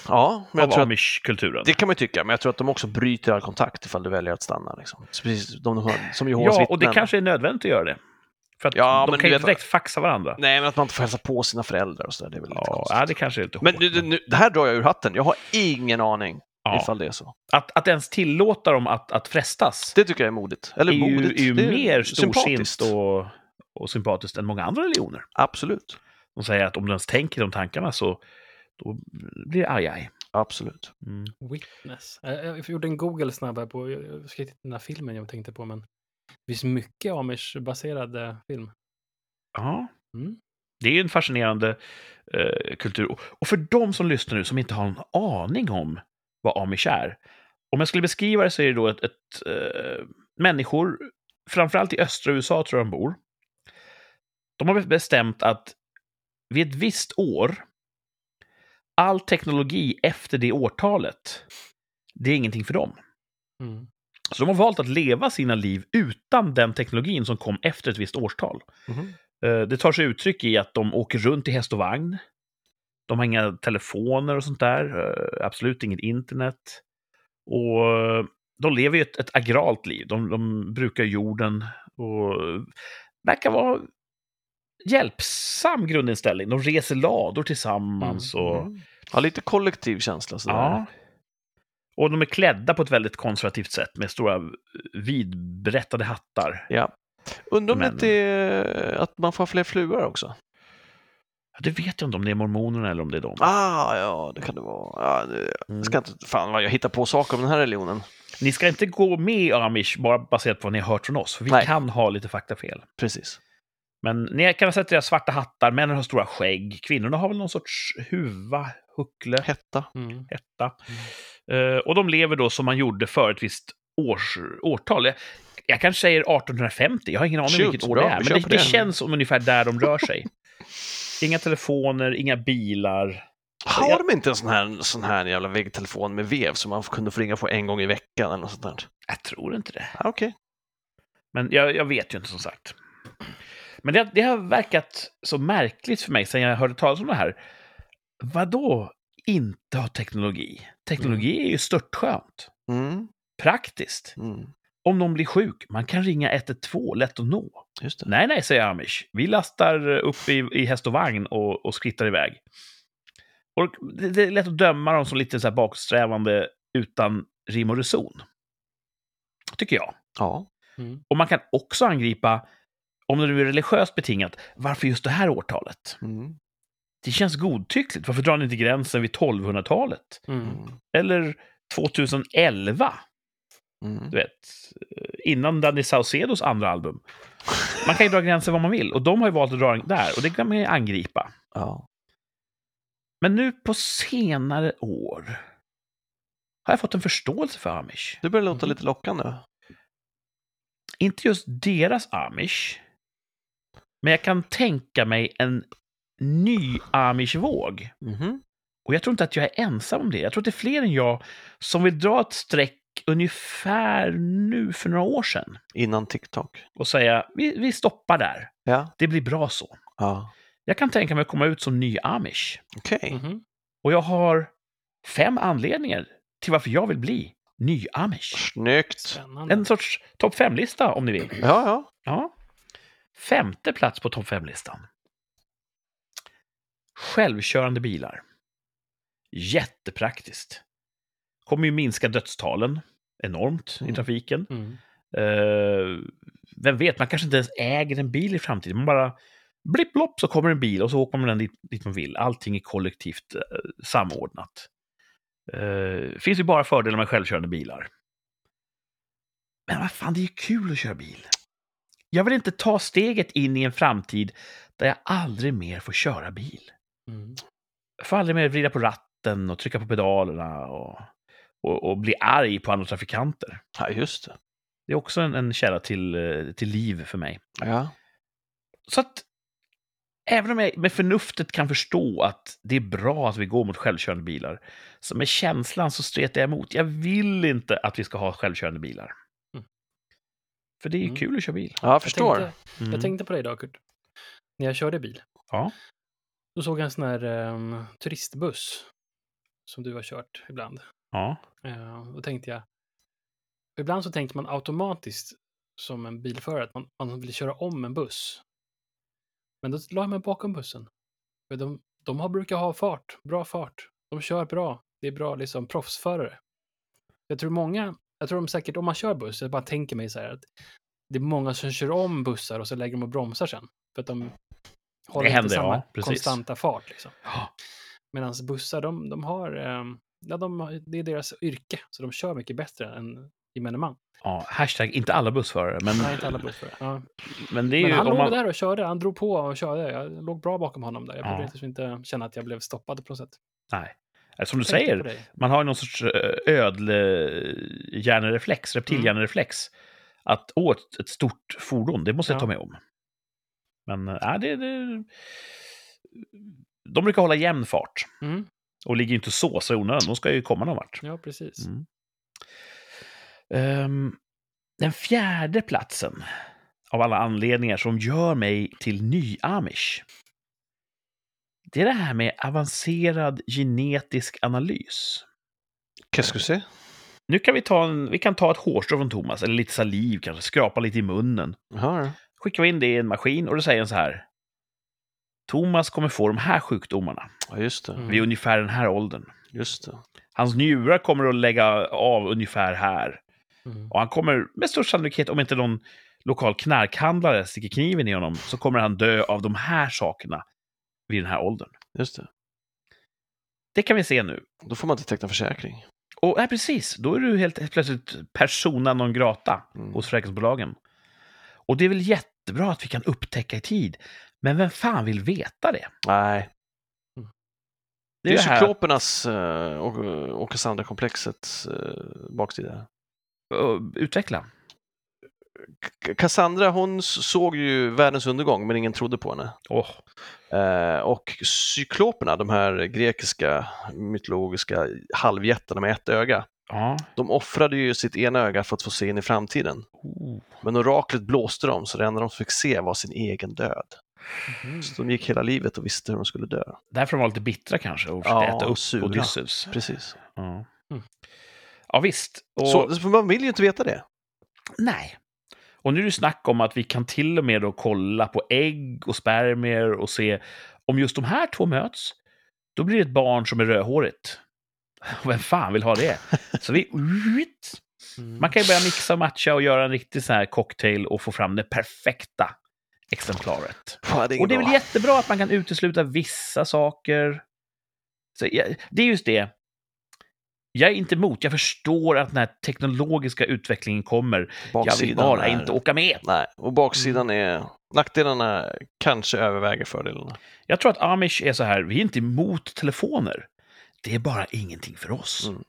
men jag av amish-kulturen. det kan man ju tycka, men jag tror att de också bryter all kontakt ifall du väljer att stanna. Liksom. Precis, de, de, som Jehovas Ja, och det vittnen. kanske är nödvändigt att göra det. För att Ja, de men kan ju inte direkt faxa varandra. Nej, men att man inte får hälsa på sina föräldrar och sådär, det är väl lite Ja, konstigt. ja, det kanske är lite Men hårt. nu, det- nu, det här drar jag ur hatten. Jag har ingen aning Ja. ifall det är så. att, att ens tillåta dem att, att frestas Det tycker jag är modigt. Eller är ju, modigt. är ju det är mer storsint och, och sympatiskt än många andra religioner. Absolut. De säger att om du ens tänker de tankarna så då blir det aj, aj. Absolut. Mm. Witness. Jag, jag gjorde en Google snabbare på, jag ska hitta den här filmen jag tänkte på, men det finns mycket amish-baserad film. Ja. Mm. Det är en fascinerande eh, kultur. Och- Och för de som lyssnar nu som inte har en aning om vad amish är. Om jag skulle beskriva det så är det då ett, ett eh, människor, framförallt i östra USA tror jag de bor. De har bestämt att vid ett visst år, all teknologi efter det årtalet, det är ingenting för dem. Mm. Så de har valt att leva sina liv utan den teknologin som kom efter ett visst årstal. Mhm. Eh, Det tar sig uttryck i att de åker runt i häst och vagn. De har inga telefoner och sånt där. eh, Absolut inget internet. Och eh, de lever ju ett, ett agralt liv. De, de brukar jorden och verkar vara hjälpsam grundinställning. De reser lador tillsammans. och... Mm. Ja, lite kollektiv känsla. Sådär. Ja. Och de är klädda på ett väldigt konservativt sätt med stora vidberättade hattar. ja. Undrar om det Men- inte är att man får fler fruar också? Det vet jag inte om det är mormonerna eller om det är de. Ah, ja, det kan det vara. Ja, det, Mm. jag ska inte, fan vad jag hittar på saker om den här religionen. Ni ska inte gå med Amish bara baserat på vad ni har hört från oss, för vi Nej. kan ha lite faktafel. Precis. Men ni kan ha sett deras svarta hattar, männen har stora skägg, kvinnorna har väl någon sorts huva, huckle, Hetta. Mm. hetta. Eh, och de lever då som man gjorde för ett visst års, årtal. Jag, jag kanske säger 1850, jag har ingen aning om Shoot, vilket år bra, det är, men det, det känns som ungefär där de rör sig. Inga telefoner, inga bilar. Har jag- de inte en sån här, sån här jävla väggtelefon med vev som man kunde få ringa på en gång i veckan eller något sånt där? Jag tror inte det. Ah, Okej. Men jag, jag vet ju inte som sagt. Men det, det har verkat så märkligt för mig sen jag hörde talas om det här. Vadå inte ha teknologi? Teknologi är ju störtskönt. Mm. Praktiskt. Mm. Om någon blir sjuk, man kan ringa 112, lätt att nå. Just det. Nej, nej, säger Amish. Vi lastar upp i, i häst och vagn och, och skrittar iväg. Och det, det är lätt att döma dem som lite så här baksträvande utan rim och reson. Tycker jag. Ja. Mm. Och man kan också angripa, om det nu är religiöst betingat, varför just det här årtalet? Mm. Det känns godtyckligt. Varför drar ni inte gränsen vid 1200-talet? Mm. Mm. Eller 2011? Mm. Du vet, eh, innan Danny Saucedos andra album. Man kan ju dra gränser vad man vill. Och de har ju valt att dra den där. Och det kan man ju angripa. Ja. Men nu på senare år har jag fått en förståelse för amish. Det börjar låta Mhm. lite lockande. Inte just deras amish. Men jag kan tänka mig en ny amish-våg. Mhm. Och jag tror inte att jag är ensam om det. Jag tror att det är fler än jag som vill dra ett streck ungefär nu för några år sedan. Innan TikTok. Och säga, vi, vi stoppar där. Ja. Det blir bra så. Ja. Jag kan tänka mig att komma ut som ny amish. Okej. Mhm. Och jag har fem anledningar till varför jag vill bli ny amish. Snyggt. Spännande. En sorts topp fem-lista om ni vill. Ja, ja. Ja. Femte plats på topp fem-listan. Självkörande bilar. Jättepraktiskt. Kommer ju minska dödstalen enormt i Mm. trafiken. Mm. Eh, vem vet, man kanske inte ens äger en bil i framtiden. Man bara blipp blopp så kommer en bil och så åker man den dit, dit man vill. Allting är kollektivt eh, samordnat. Eh, finns ju bara fördelar med självkörande bilar. Men vad fan, det är ju kul att köra bil. Jag vill inte ta steget in i en framtid där jag aldrig mer får köra bil. Mm. Jag får aldrig mer vrida på ratten och trycka på pedalerna och, och, och bli arg på andra trafikanter. ja just det. Det är också en, en källa till, eh, till liv för mig. Ja. Så att även om jag med förnuftet kan förstå att det är bra att vi går mot självkörande bilar, så med känslan så stretar jag emot. Jag vill inte att vi ska ha självkörande bilar. Mm. För det är ju Mm. kul att köra bil. ja, jag Jag förstår. tänkte, Mm. jag tänkte på dig idag, Kurt. När jag körde bil. Ja. Då såg jag en sån här ehm, turistbuss. Som du har kört ibland. Ja. Uh, då tänkte jag. Ibland så tänker man automatiskt som en bilförare att man, man vill köra om en buss. Men då la jag mig bakom bussen. För de, de har, brukar ha fart, bra fart. De kör bra. Det är bra liksom proffsförare. Jag tror många, jag tror de säkert om man kör buss, jag bara tänker mig så här att det är många som kör om bussar och så lägger de och bromsar sen. För att de håller inte händer, samma ja, konstanta fart. Liksom. Medan bussar, de, de har, ehm, ja, de, det är deras yrke, så de kör mycket bättre än gemene man. ja. Hashtag inte alla bussförare, men, Nej, inte alla bussförare. Ja. men det är Men ju han om låg man... där och körde, han drog på och körde. Jag låg bra bakom honom där. Jag Ja. behövde inte känna att jag blev stoppad på något sätt. Nej. Eh, Som du säger, man har ju någon sorts eh, ödlehjärnereflex, reptilhjärnereflex. Att, åh, ett, stort fordon, det måste jag ta mig om. Men, äh, ja, det, det... De brukar hålla jämn fart. Mm. Och ligger ju inte så så i onödan, de ska ju komma någon vart. Ja, precis. Mm. Ehm, den fjärde platsen av alla anledningar som gör mig till ny-amish. Det är det här med avancerad genetisk analys. Qu'est-ce? Nu kan vi ta, en, vi kan ta ett hårstrå från Thomas, eller lite saliv kanske, skrapa lite i munnen. Jaha, Skickar vi in det i en maskin och då säger den så här. Thomas kommer få de här sjukdomarna ja just det. Mm. vid ungefär den här åldern. Just det. Hans njurar kommer att lägga av ungefär här. Mm. Och han kommer med största sannolikhet, om inte någon lokal knarkhandlare sticker kniven i honom, så kommer han dö av de här sakerna vid den här åldern. Just det. Det kan vi se nu. Då får man inte teckna försäkring. Och nej, precis, då är du helt, helt plötsligt persona non grata Mm. hos försäkringsbolagen. Och det är väl jättebra att vi kan upptäcka i tid. Men vem fan vill veta det? Nej, Det det är det här- cyklopernas uh, och, och Cassandra-komplexets uh, baksida. Utveckla. Cassandra, hon såg ju världens undergång, men ingen trodde på henne. Åh, Eh, och cykloperna, de här grekiska mytologiska halvjättarna med ett öga, ja. de offrade ju sitt ena öga för att få se in i framtiden. Oh. Men oraklet blåste dem, så det enda de fick se var sin egen död. Mhm. Så de gick hela livet och visste hur de skulle dö. Därför var de lite bittra kanske och försökte Ja, äta upp sura. Odysseus. Precis. Ja. Mm. ja, visst. Och, Så, man vill ju inte veta det. Nej. Och nu är det snack om att vi kan till och med då kolla på ägg och spermier och se om just de här två möts, då blir det ett barn som är rödhårigt. Vem fan vill ha det? Så vi... Mm. Man kan ju börja mixa och matcha och göra en riktig sån här cocktail och få fram det perfekta exemplaret. Fan, det Och det är väl jättebra att man kan utesluta vissa saker. Så, ja, det är just det. Jag är inte emot, jag förstår att den här teknologiska utvecklingen kommer. Jag vill baksidan bara är- inte åka med. Nej, och baksidan är... Nackdelarna kanske överväger fördelarna. Jag tror att Amish är så här, vi är inte emot telefoner. Det är bara ingenting för oss. Mm.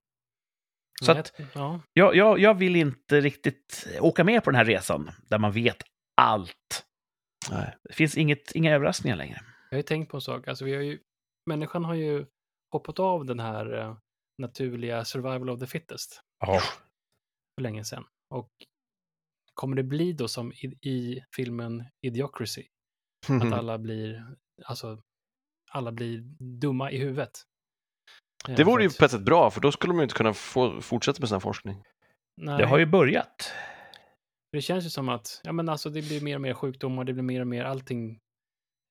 Så Nej, att ja. jag, jag, jag vill inte riktigt åka med på den här resan där man vet allt. Nej. Det finns inget, inga överraskningar längre. Jag har ju tänkt på en sak. Alltså, vi har ju, människan har ju hoppat av den här eh, naturliga survival of the fittest Ja. för länge sedan. Och kommer det bli då som i, i filmen Idiocracy? Att alla blir alltså, alla blir dumma i huvudet. Det vore ju på ett sätt bra, för då skulle man ju inte kunna få fortsätta med sin forskning. nej, Det har ju börjat. Det känns ju som att ja, men alltså, det blir mer och mer sjukdomar, det blir mer och mer allting.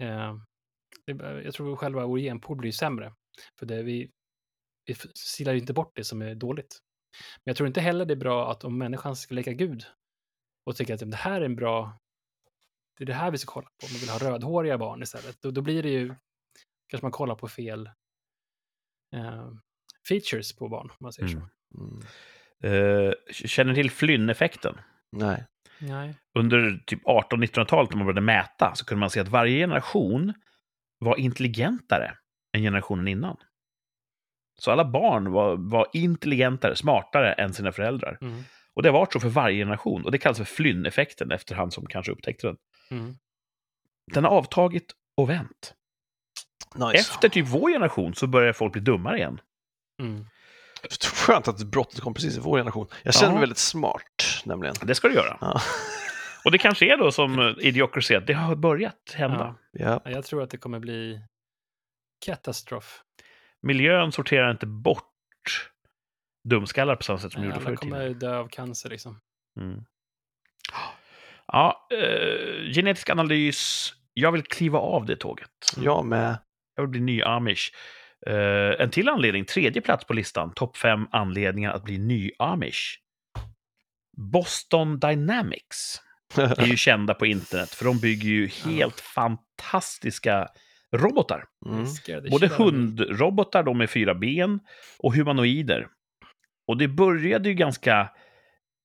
Eh, det, jag tror själva vår genpool blir sämre. För det, vi, vi silar ju inte bort det som är dåligt. Men jag tror inte heller det är bra att om människan ska leka Gud och tycka att det här är en bra, det är det här vi ska kolla på, om man vill ha rödhåriga barn istället, då, då blir det ju, kanske man kollar på fel features på barn, om man säger så. Mm. Eh, känner till Flynn-effekten? Nej. Nej. Under typ 1800-1900-talet när man började mäta så kunde man se att varje generation var intelligentare än generationen innan. Så alla barn var, var intelligentare, smartare än sina föräldrar. Mm. Och det har varit så för varje generation. Och det kallas för Flynn-effekten efter han som kanske upptäckte den. Mm. Den har avtagit och vänt. Nice. Efter typ vår generation så börjar folk bli dummare igen. Mm. Skönt att brottet kom precis i vår generation. Jag känner Ja. mig väldigt smart, nämligen. Det ska du göra. Ja. Och det kanske är då som eh, Idiocracy, att det har börjat hända. Ja. Ja, Jag tror att det kommer bli katastrof. Miljön sorterar inte bort dumskallar på samma sätt som de Nej, gjorde förr i kommer tiden. dö av cancer liksom. Mm. Ja, eh, genetisk analys. Jag vill kliva av det tåget. Jag med. Jag vill bli ny amish. Eh, en till anledning, tredje plats på listan. Topp fem anledningar att bli ny amish. Boston Dynamics är ju kända på internet, för de bygger ju helt fantastiska robotar. Mm. The Både hundrobotar, de med fyra ben, och humanoider. Och det började ju ganska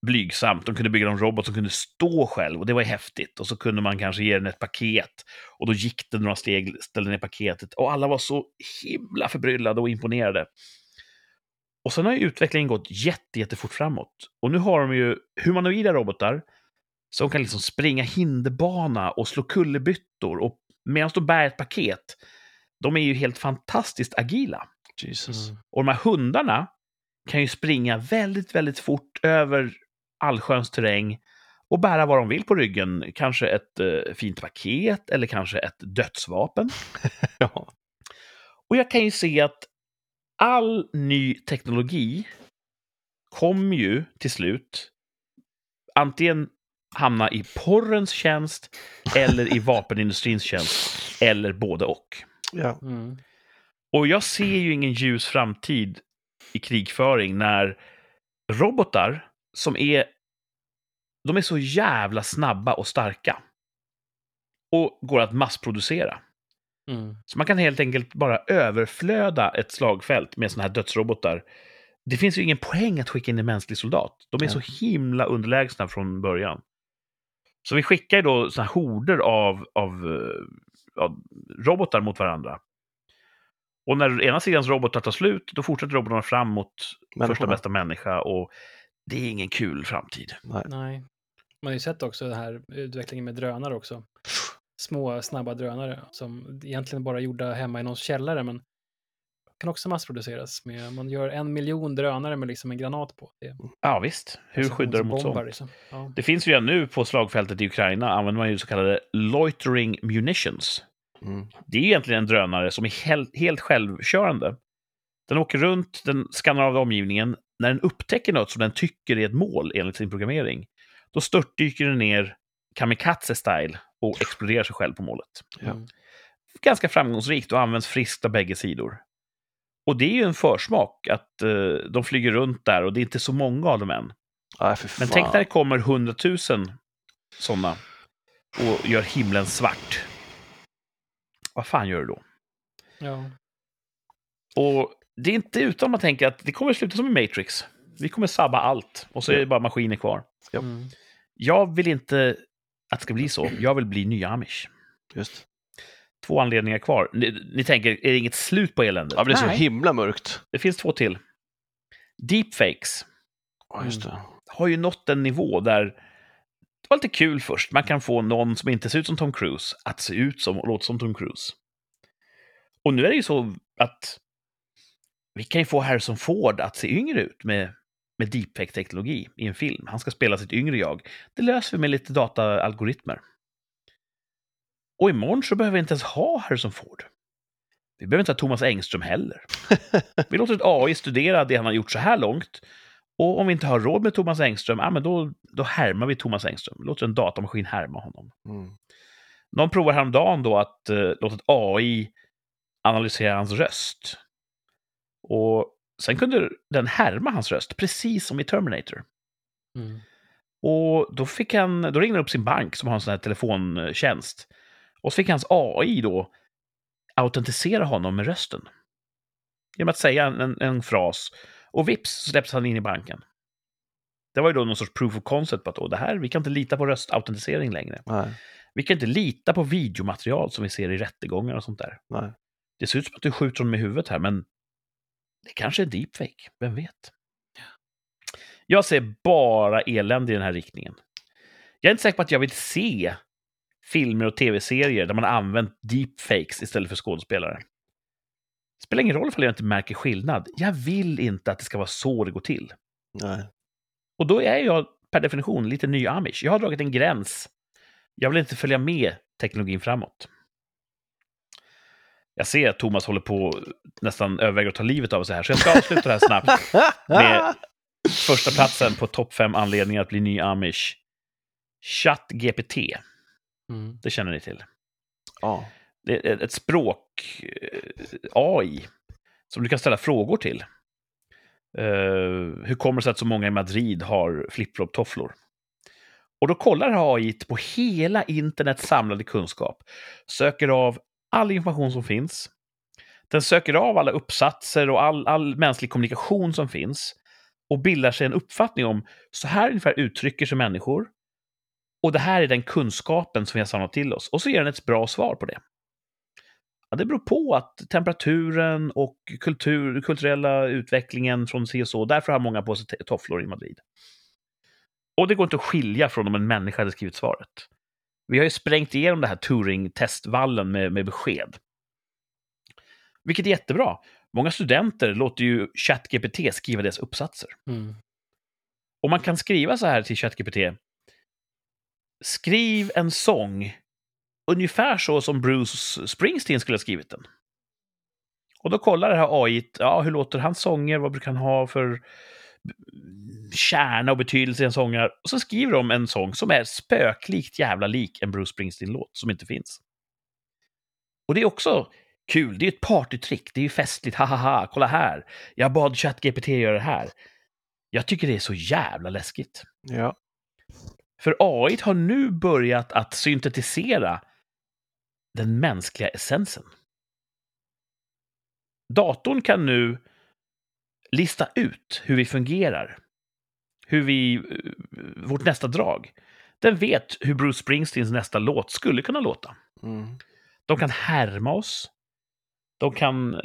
blygsamt. De kunde bygga en robot som kunde stå själv och det var häftigt. Och så kunde man kanske ge den ett paket och då gick det några steg, ställde ner paketet och alla var så himla förbryllade och imponerade. Och sen har ju utvecklingen gått jätte, jättefort framåt. Och nu har de ju humanoida robotar som kan liksom springa hinderbana och slå kullerbyttor och medan de bär ett paket. De är ju helt fantastiskt agila. Jesus. Och de här hundarna kan ju springa väldigt, väldigt fort över allsköns terräng och bära vad de vill på ryggen. Kanske ett eh, fint paket eller kanske ett dödsvapen. Ja. Och jag kan ju se att all ny teknologi kommer ju till slut antingen hamna i porrens tjänst eller i vapenindustrins tjänst. Eller både och. Ja. Mm. Och jag ser ju ingen ljus framtid i krigföring när robotar som är... De är så jävla snabba och starka. Och går att massproducera. Mm. Så man kan helt enkelt bara överflöda ett slagfält med såna här dödsrobotar. Det finns ju ingen poäng att skicka in en mänsklig soldat. De är Ja. så himla underlägsna från början. Så vi skickar ju då såna här horder av, av, eh, av robotar mot varandra. Och när ena sidans robotar tar slut, då fortsätter robotarna fram mot första bästa människa. Och det är ingen kul framtid. Nej. Man har ju sett också den här utvecklingen med drönare också. Små, snabba drönare som egentligen bara är gjorda hemma i någons källare, men kan också massproduceras. Med, man gör en miljon drönare med liksom en granat på. Det Ja, visst. Hur skyddar du mot sånt? Liksom. Ja. Det finns ju redan nu på slagfältet i Ukraina använder man ju så kallade loitering munitions. Mm. Det är egentligen en drönare som är helt, helt självkörande. Den åker runt, den skannar av omgivningen. När den upptäcker något som den tycker är ett mål enligt sin programmering, då störtdyker den ner kamikaze-style och exploderar sig själv på målet. Ja. Mm. Ganska framgångsrikt och används friskt av bägge sidor. Och det är ju en försmak att eh, de flyger runt där och det är inte så många av dem än. Aj, för fan. Men tänk när det kommer hundratusen sådana och gör himlen svart. Vad fan gör du då? Ja. Och det är inte utan man tänker att det kommer sluta som i Matrix. Vi kommer sabba allt och så är det bara maskiner kvar. Ja. Mm. Jag vill inte att det ska bli så. Jag vill bli nya amish. Just. Två anledningar kvar. Ni, ni tänker, är det inget slut på eländet? Ja, men det är så Nej, himla mörkt. det finns två till. Deepfakes Ja, just det. har ju nått en nivå där det var lite kul först. Man kan få någon som inte ser ut som Tom Cruise att se ut som och låta som Tom Cruise. Och nu är det ju så att vi kan ju få Harrison Ford att se yngre ut med, med deepfake-teknologi i en film. Han ska spela sitt yngre jag. Det löser vi med lite dataalgoritmer. Och imorgon så behöver vi inte ens ha Harrison Ford. Vi behöver inte ha Thomas Engström heller. Vi låter ett AI studera det han har gjort så här långt. Och om vi inte har råd med Thomas Engström, ja, men då, då härmar vi Thomas Engström. Låter en datamaskin härma honom. Mm. Någon provar häromdagen då att uh, låta ett AI analysera hans röst. Och sen kunde den härma hans röst, precis som i Terminator. Mm. Och då, fick han, då ringde han upp sin bank som har en sån här telefontjänst. Och så fick hans AI då autentisera honom med rösten. Genom att säga en, en, fras. Och vips släpps han in i banken. Det var ju då någon sorts proof of concept på att det här, vi kan inte lita på röstautentisering längre. Nej, Vi kan inte lita på videomaterial som vi ser i rättegångar och sånt där. nej. Det ser ut som att du skjuter honom i huvudet här, men det kanske är deepfake. Vem vet? Jag ser bara elände i den här riktningen. Jag är inte säker på att jag vill se filmer och tv-serier där man har använt deepfakes istället för skådespelare. Spelar ingen roll ifall jag inte märker skillnad. Jag vill inte att det ska vara så det går till. nej. Och då är jag per definition lite ny amish. Jag har dragit en gräns. Jag vill inte följa med teknologin framåt. Jag ser att Thomas håller på nästan överväger att ta livet av sig här, så jag ska avsluta det här snabbt. Med första platsen på topp fem anledningar att bli ny amish. ChatGPT, Mm. det känner ni till. Ja. Det är ett språk, eh, AI, som du kan ställa frågor till. Eh, hur kommer det sig att så många i Madrid har flip-flop-tofflor? Och då kollar AI på hela internets samlade kunskap, söker av all information som finns. Den söker av alla uppsatser och all, all mänsklig kommunikation som finns och bildar sig en uppfattning om så här ungefär uttrycker sig människor. Och det här är den kunskapen som vi har samlat till oss. Och så ger den ett bra svar på det. Ja, det beror på att temperaturen och kultur, kulturella utvecklingen från si och så, därför har många på sig tofflor i Madrid. Och det går inte att skilja från om en människa hade skrivit svaret. Vi har ju sprängt igenom det här Turing-testvallen med, med besked. Vilket är jättebra. Många studenter låter ju ChatGPT skriva deras uppsatser. Mm. Och man kan skriva så här till ChatGPT. Skriv en sång ungefär så som Bruce Springsteen skulle ha skrivit den. Och då kollar det här AI, ja, hur låter hans sånger, vad brukar han ha för kärna och betydelse i en sångare. Och så skriver de en sång som är spöklikt jävla lik en Bruce Springsteen-låt som inte finns. Och det är också kul, det är ett partytrick, det är ju festligt, ha kolla här, jag bad ChatGPT göra det här. Jag tycker det är så jävla läskigt. Ja. För AI har nu börjat att syntetisera den mänskliga essensen. Datorn kan nu lista ut hur vi fungerar. Hur vi, eh, vårt nästa drag. Den vet hur Bruce Springsteens nästa låt skulle kunna låta. Mm. De kan härma oss. De kan eh,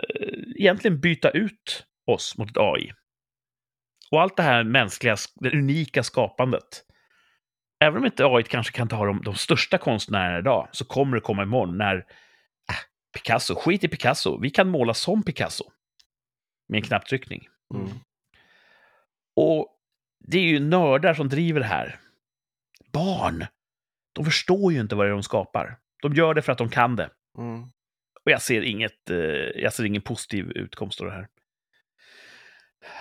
egentligen byta ut oss mot ett AI. Och allt det här mänskliga, det unika skapandet. Även om inte AI kanske kan ta de, de största konstnärerna idag, så kommer det komma imorgon när äh, Picasso, skit i Picasso, vi kan måla som Picasso. Med en knapptryckning. Mm. Och det är ju nördar som driver det här. Barn! De förstår ju inte vad det är de skapar. De gör det för att de kan det. Mm. Och jag ser, inget, eh, jag ser ingen positiv utkomst av det här.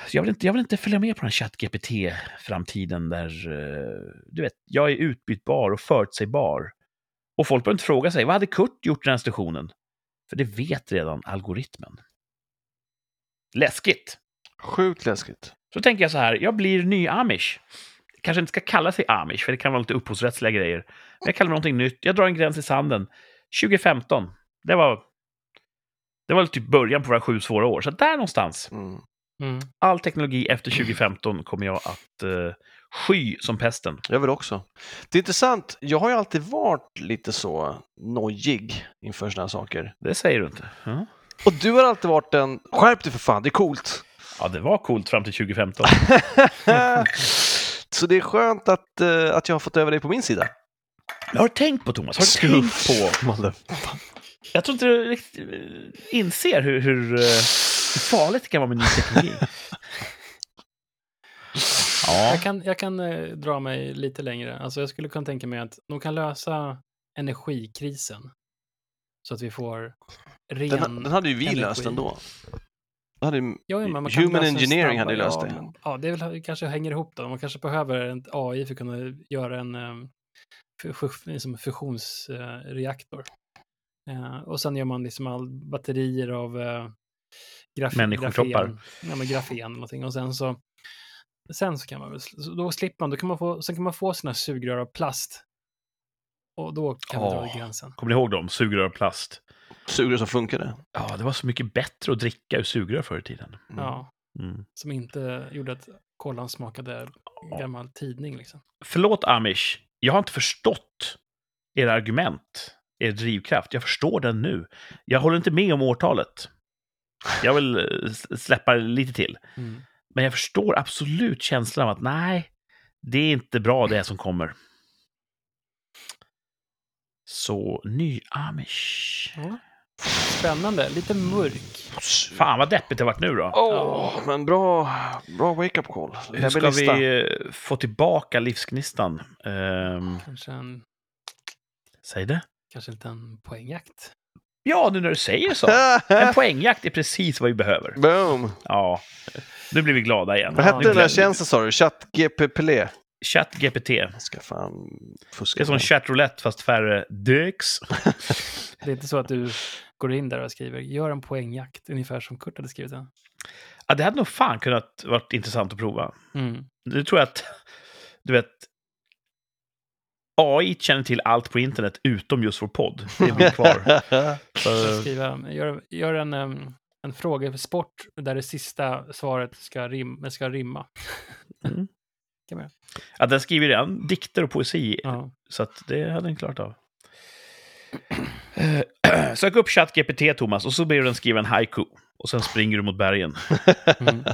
Så jag, vill inte, jag vill inte följa med på den ChatGPT-framtiden där, eh, du vet, jag är utbytbar och förutsägbar. Och folk behöver inte fråga sig, vad hade Kurt gjort i den här stationen? För det vet redan algoritmen. Läskigt! Sjukt läskigt. Så tänker jag så här, jag blir ny amish. Kanske inte ska kalla sig amish, för det kan vara lite upphovsrättsliga grejer. Men jag kallar mig någonting nytt. Jag drar en gräns i sanden. 2015, det var, det var typ början på våra sju svåra år. Så där någonstans. Mm. Mm. All teknologi efter 2015 kommer jag att uh, sky som pesten. Jag vill också. Det är intressant, jag har ju alltid varit lite så nojig inför sådana här saker. Det säger du inte. Ja. Och du har alltid varit en, skärp dig för fan, det är coolt. Ja, det var coolt fram till 2015. så det är skönt att, eh, att jag har fått över dig på min sida. Jag har tänkt på, Thomas, har du tänkt på... Jag tror inte du riktigt eh, inser hur, hur, eh, hur farligt det kan vara med ny teknologi. Ja. Jag kan, jag kan dra mig lite längre. Alltså jag skulle kunna tänka mig att de kan lösa energikrisen Så att vi får ren... Den, den hade ju vi energi. löst ändå. Hade, ja, men man human engineering hade löst ja, det. men- Ja, det väl, kanske hänger ihop då. Man kanske behöver en AI för att kunna göra en um, liksom fusionsreaktor. Eh, och sen gör man liksom all batterier av uh, graf Människokroppar. grafen. Ja, men grafen eller någonting. Och sen så, sen så kan man väl, då slipper man, då kan man få, sen kan man få sina sugrör av plast. Och då kan man dra Åh. gränsen. Kommer ni ihåg dem? Sugrör av plast. Sugrör som funkade. Ja, det var så mycket bättre att dricka ur sugrör förr i tiden. Mm. Ja, Mm. som inte gjorde att kolan smakade gammal tidning liksom. Förlåt Amish, jag har inte förstått era argument, er drivkraft. Jag förstår den nu. Jag håller inte med om årtalet. Jag vill eh, släppa det lite till. Mm. Men jag förstår absolut känslan av att nej, det är inte bra det som kommer. Så ny Amish. Ja. Spännande, lite mörk. Fan vad deppigt det varit nu då. Åh, men bra, bra wake-up call. Hur ska lista. vi eh, få tillbaka livsgnistan? Ehm, Kanske en, säg det. kanske en liten poängjakt. Ja, nu när du säger så. En poängjakt är precis vad vi behöver. Boom! Ja, nu blir vi glada igen. Vad hette den där tjänsten sa du? ChatGPT? ChatGPT. Ska fan fuska. Det är som chatroulette fast färre dicks. Det är inte så att du går in där och skriver gör en poängjakt, ungefär som Kurt hade skrivit den. Ja, det hade nog fan kunnat varit intressant att prova. Mm. Nu tror jag att, du vet, AI känner till allt på internet utom just vår podd. Det blir kvar. Så, Skriva, gör, gör en, em, en frågesport där det sista svaret ska, rim, ska rimma. mm. Kan ja, den skriver redan dikter och poesi, Ja. så det hade den klarat av. Eh, Sök upp ChatGPT, Thomas, och så ber du den skriva en haiku. Och sen springer du mot bergen. Mm.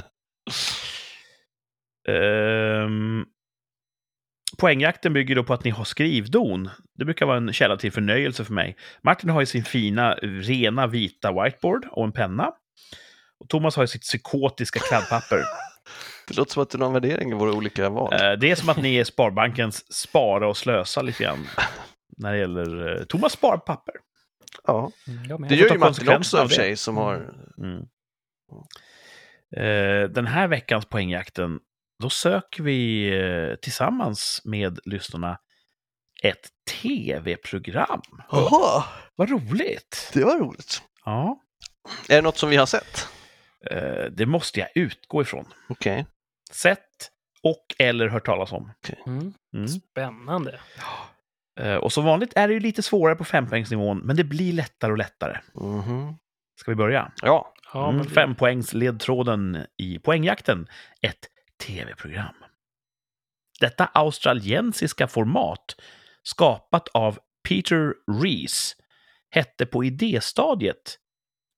Ehm, poängjakten bygger då på att ni har skrivdon. Det brukar vara en källa till förnöjelse för mig. Martin har ju sin fina, rena vita whiteboard och en penna. Och Thomas har ju sitt psykotiska kladdpapper. Det låter som att det är någon värdering i våra olika val. Eh, det är som att ni är Sparbankens spara och slösa lite grann. När det gäller... eh, Thomas sparar papper. ja. Mm. Det gör ju Martin också av sig som har... Mm. Eh, den här veckans poängjakten, då söker vi tillsammans med lyssnarna ett tv-program. Jaha, Vad roligt! det var roligt. Ja, Är det något som vi har sett? Eh, det måste jag utgå ifrån. Okej. Sett och eller hört talas om. Mm. Mm. Spännande. Eh, och som vanligt är det ju lite svårare på fempoängsnivån, men det blir lättare och lättare. Mhm. Ska vi börja? Ja. Ja, Mm, men- fem poängs ledtråden i poängjakten. Ett tv-program. Detta australiensiska format, skapat av Peter Rees, hette på idéstadiet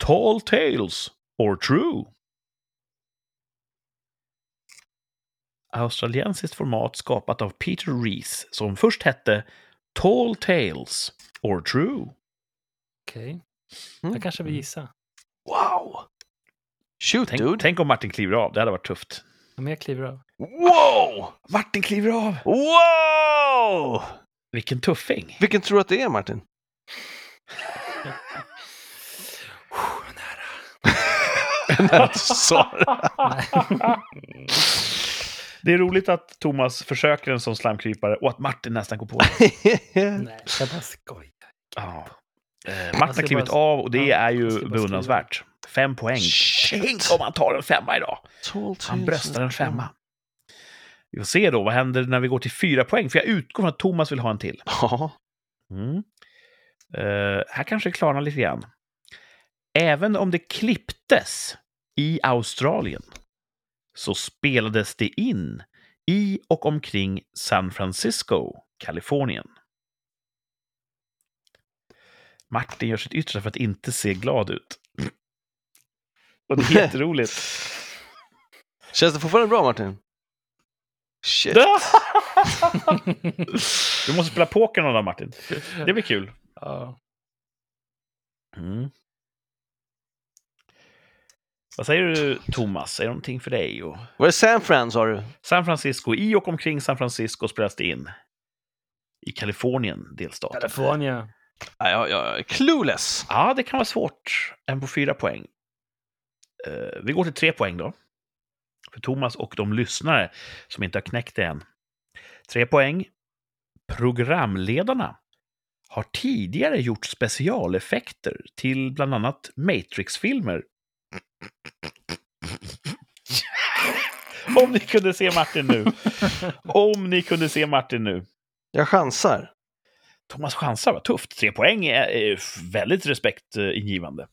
Tall Tales or True. Australiensiskt format skapat av Peter Rees, som först hette Tall Tales or True. Okej, Mm. jag kanske vill gissa. Wow! Shoot, Tänk, dude! tänk om Martin kliver av, det hade varit tufft. Ja, Men jag kliver av. Wow! Martin kliver av! Wow! Vilken tuffing! Vilken tror du att det är, Martin? När du sa det. Det är roligt att Thomas försöker en sån slamkrypare och att Martin nästan går på det. Nej, jag bara skojar. Ja. Eh, Martin har ska klivit bara- av och det ja, är ju beundransvärt. Fem poäng. Shit. Tänk om han tar en femma idag! Han bröstar en femma. Vi får se då, vad händer när vi går till fyra poäng? För jag utgår från att Thomas vill ha en till. Ja. Mm. Eh, här kanske det klarnar lite grann. Även om det klipptes i Australien så spelades det in i och omkring San Francisco, Kalifornien. Martin gör sitt yttersta för att inte se glad ut. Och det är jätteroligt. Känns det fortfarande bra, Martin? Shit. du måste spela poker någon dag, Martin. Det blir kul. Ja. Mm. Vad säger du, Thomas? Är det någonting för dig? Och Var är San Fran, sa du? San Francisco, i och omkring San Francisco spelas det in. I Kalifornien, delstaten. California. Nej, jag, jag är clueless. Ja, det kan vara svårt. En på fyra poäng. Eh, vi går till tre poäng då. För Thomas och de lyssnare som inte har knäckt det än. Tre poäng. Programledarna har tidigare gjort specialeffekter till bland annat Matrix-filmer. Om ni kunde se Martin nu. Om ni kunde se Martin nu. Jag chansar. Thomas chansar, vad tufft. Tre poäng är, är väldigt respektingivande.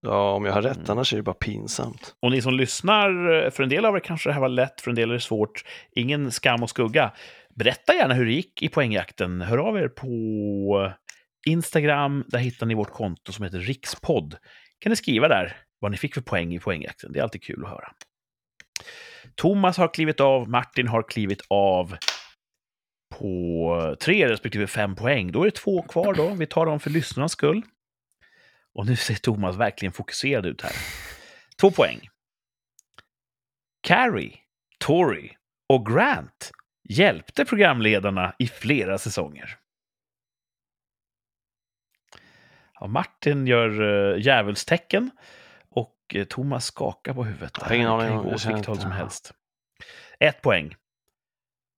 Ja, om jag har rätt, Mm. annars är det bara pinsamt. Och ni som lyssnar, för en del av er kanske det här var lätt, för en del är det svårt. Ingen skam och skugga. Berätta gärna hur det gick i poängjakten. Hör av er på Instagram. Där hittar ni vårt konto som heter Rikspodd. kan ni skriva där vad ni fick för poäng i poängjakten. Det är alltid kul att höra. Thomas har klivit av, Martin har klivit av på tre respektive fem poäng. Då är det två kvar då. Vi tar dem för lyssnarnas skull. Och nu ser Thomas verkligen fokuserad ut här. Två poäng. Carrie, Tori och Grant hjälpte programledarna i flera säsonger. Ja, Martin gör uh, djävulstecken och eh, Thomas skakar på huvudet. Jag har ingen aning kan om- gå åt vilket håll som helst. Ett poäng.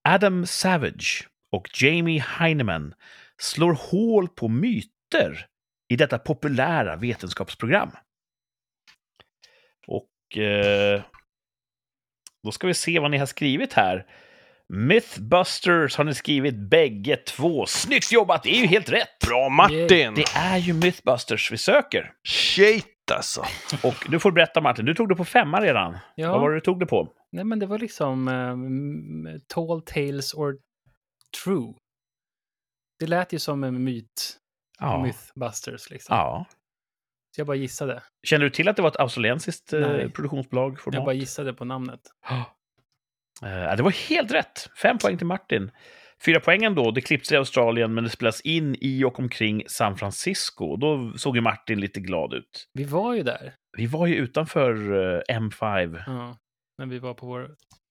Adam Savage och Jamie Heineman slår hål på myter i detta populära vetenskapsprogram. Och eh, då ska vi se vad ni har skrivit här. Mythbusters har ni skrivit bägge två. Snyggt jobbat! Det är ju helt rätt! Bra Martin! Det är ju Mythbusters vi söker. Shit alltså! Och du får berätta Martin, du tog det på femma redan. Ja. Vad var det du tog det på? Nej, men det var liksom um, Tall Tales or True. Det lät ju som en myt. Ja. Mythbusters liksom. ja. Så jag bara gissade. Känner du till att det var ett australiensiskt eh, Nej. produktionsbolag? Format? Jag bara gissade på namnet. Eh, det var helt rätt! Fem poäng till Martin. Fyra poängen då, det klipptes i Australien men det spelas in i och omkring San Francisco. Då såg ju Martin lite glad ut. Vi var ju där. Vi var ju utanför eh, M5. Ja, när vi var på vår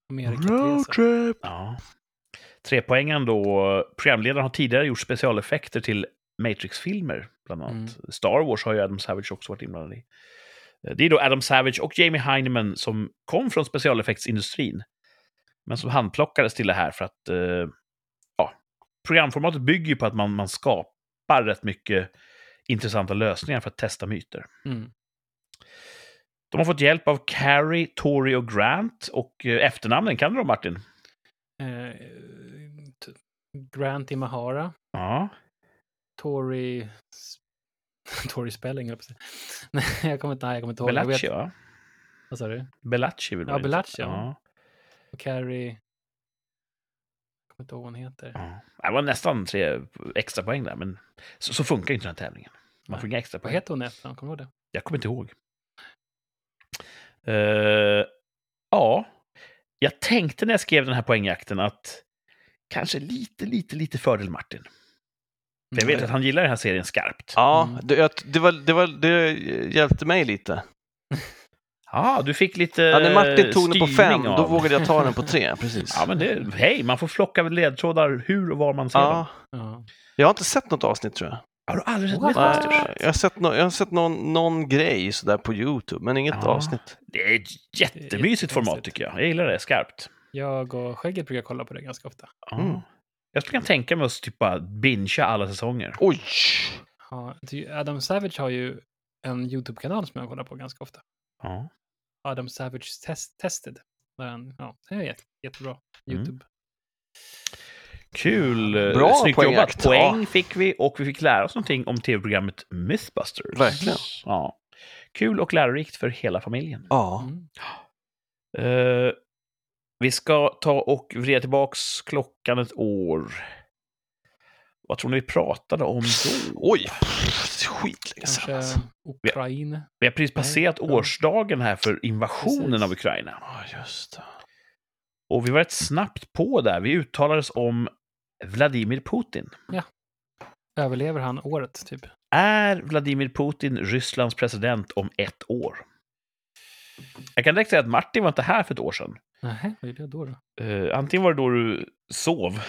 Amerikaresa. Roadtrip! Ja. Tre poängen då. Programledaren har tidigare gjort specialeffekter till Matrix-filmer, bland annat. Star Wars har ju Adam Savage också varit inblandad i. Eh, Det är då Adam Savage och Jamie Heineman som kom från specialeffektsindustrin. Men som handplockades till det här för att eh, programformatet bygger ju på att man, man skapar rätt mycket intressanta lösningar för att testa myter. Mm. De har fått hjälp av Carrie, Tori och Grant. Och eh, efternamnen, kan du dem Martin? Eh, Grant i Mahara. Ja. Tory... Tory Spelling, jag. Nej, jag kommer inte, nej, jag kommer inte ihåg. Bellacci, vet- va? Vad sa du? Bellacci vill Ja, Bellacci, ja. Och Carrie... Kommer inte ihåg vad hon heter. Ja. Det var nästan tre extra poäng där, men så, så funkar inte den här tävlingen. Man får inga extra Vad poäng. heter hon i efternamn? Kommer du ihåg det? Jag kommer inte ihåg. Eh, ja, jag tänkte när jag skrev den här poängjakten att kanske lite, lite, lite fördel Martin. För jag vet Mm. att han gillar den här serien skarpt. Ja, Mm. det, det, var, det, var, det hjälpte mig lite. Ja, du fick lite Ja, när Martin tog den på styrning fem, då av- vågade jag ta den på tre. Precis. Ja, men det, hej, man får flocka ledtrådar hur och var man ser dem. Ja, Ja. jag har inte sett något avsnitt tror jag. Har du aldrig sett What? Mythbusters? Nej, jag har sett, no, jag har sett någon, någon grej sådär på YouTube, men inget Ja. avsnitt. Det är ett jättemysigt format tycker jag. Jag gillar det skarpt. Jag och Skägget brukar kolla på det ganska ofta. Mm. Jag skulle kunna tänka mig att typ bara bingea alla säsonger. Oj! Ja, Adam Savage har ju en YouTube-kanal som jag kollar på ganska ofta. Ja. Adam Savage test Tested. Där han, ja, det är jätte, jättebra. Mm. YouTube. Kul! eh, Bra Snyggt poängjakt. jobbat. Poäng Ja. fick vi och vi fick lära oss någonting om tv-programmet Mythbusters. Verkligen. Ja. Kul och lärorikt för hela familjen. Ja. Mm. Eh, vi ska ta och vrida tillbaks klockan ett år. Vad tror ni vi pratade om då? Oj! Skitlänge sedan Kanske alltså. Ukraina. Vi har precis passerat ja. årsdagen här för invasionen Precis. av Ukraina. Ja, just det. Och vi var rätt snabbt på där. Vi uttalades om Vladimir Putin. Överlever han året, typ? Är Vladimir Putin Rysslands president om ett år? Jag kan direkt säga att Martin var inte här för ett år sedan. Nej, vad är det då? då? Uh, antingen var det då du sov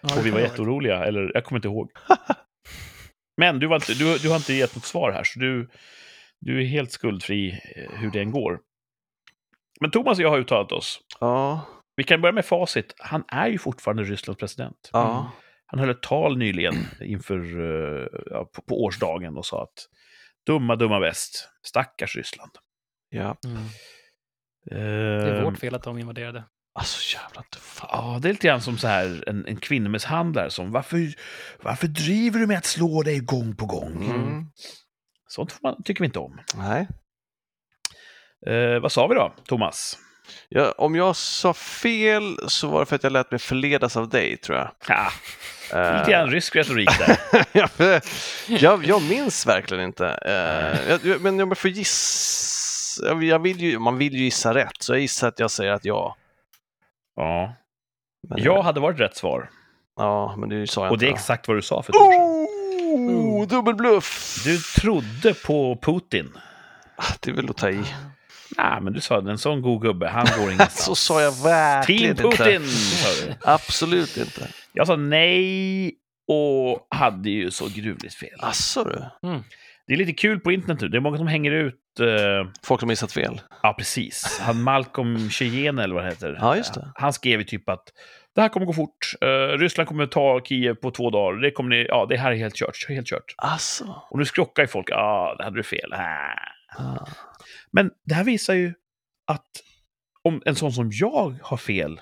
Ja, det och vi var det jätteoroliga, eller jag kommer inte ihåg. Men du, var inte, du, du har inte gett något svar här, så du, du är helt skuldfri eh, hur det än går. Men Thomas och jag har uttalat oss. Ja, Vi kan börja med facit. Han är ju fortfarande Rysslands president. ja. Han höll ett tal nyligen inför, eh, ja, på, på årsdagen och sa att dumma, dumma väst, stackars Ryssland. ja. Mm. Det Eh, är vårt fel att de invaderade. Alltså jävlar inte fan. Ja, det är lite grann som så här en, en kvinnomisshandlare som varför, varför driver du med att slå dig gång på gång? Mm. Sånt man, tycker vi inte om. Nej. Eh, vad sa vi då, Thomas? Ja, om jag sa fel så var det för att jag lät mig förledas av dig, tror jag. Ja, Eh, lite grann rysk retorik där. jag, jag, minns verkligen inte. Eh, jag, men jag får gissa... Jag, jag vill ju, man vill ju gissa rätt, så jag gissar att jag säger att ja. Ja, Men, jag hade varit rätt svar. Ja, men det sa jag Och det är inte. exakt vad du sa för ett år sedan. Oh, dubbelbluff! Du trodde på Putin. Det är väl att ta i. Nej, men du sa en sån god gubbe, han går ingenstans. Så sa jag verkligen Team inte. Putin! Du. Absolut inte. Jag sa nej och hade ju så gruvligt fel. Asså du? Det är lite kul på internet nu. Det är många som hänger ut... eh, Folk som missat fel. ja, precis. Han Malcolm Cheyenne, eller vad det heter. Ja, just det. Han skrev ju typ att det här kommer gå fort. Eh, Ryssland kommer ta Kiev på två dagar. Det, kommer ni, ja, det här är helt kört. Helt kört. Asså? Och nu skrockar ju folk. Ja, ah, det hade du fel. Ah. Ah. Men det här visar ju att om en sån som jag har fel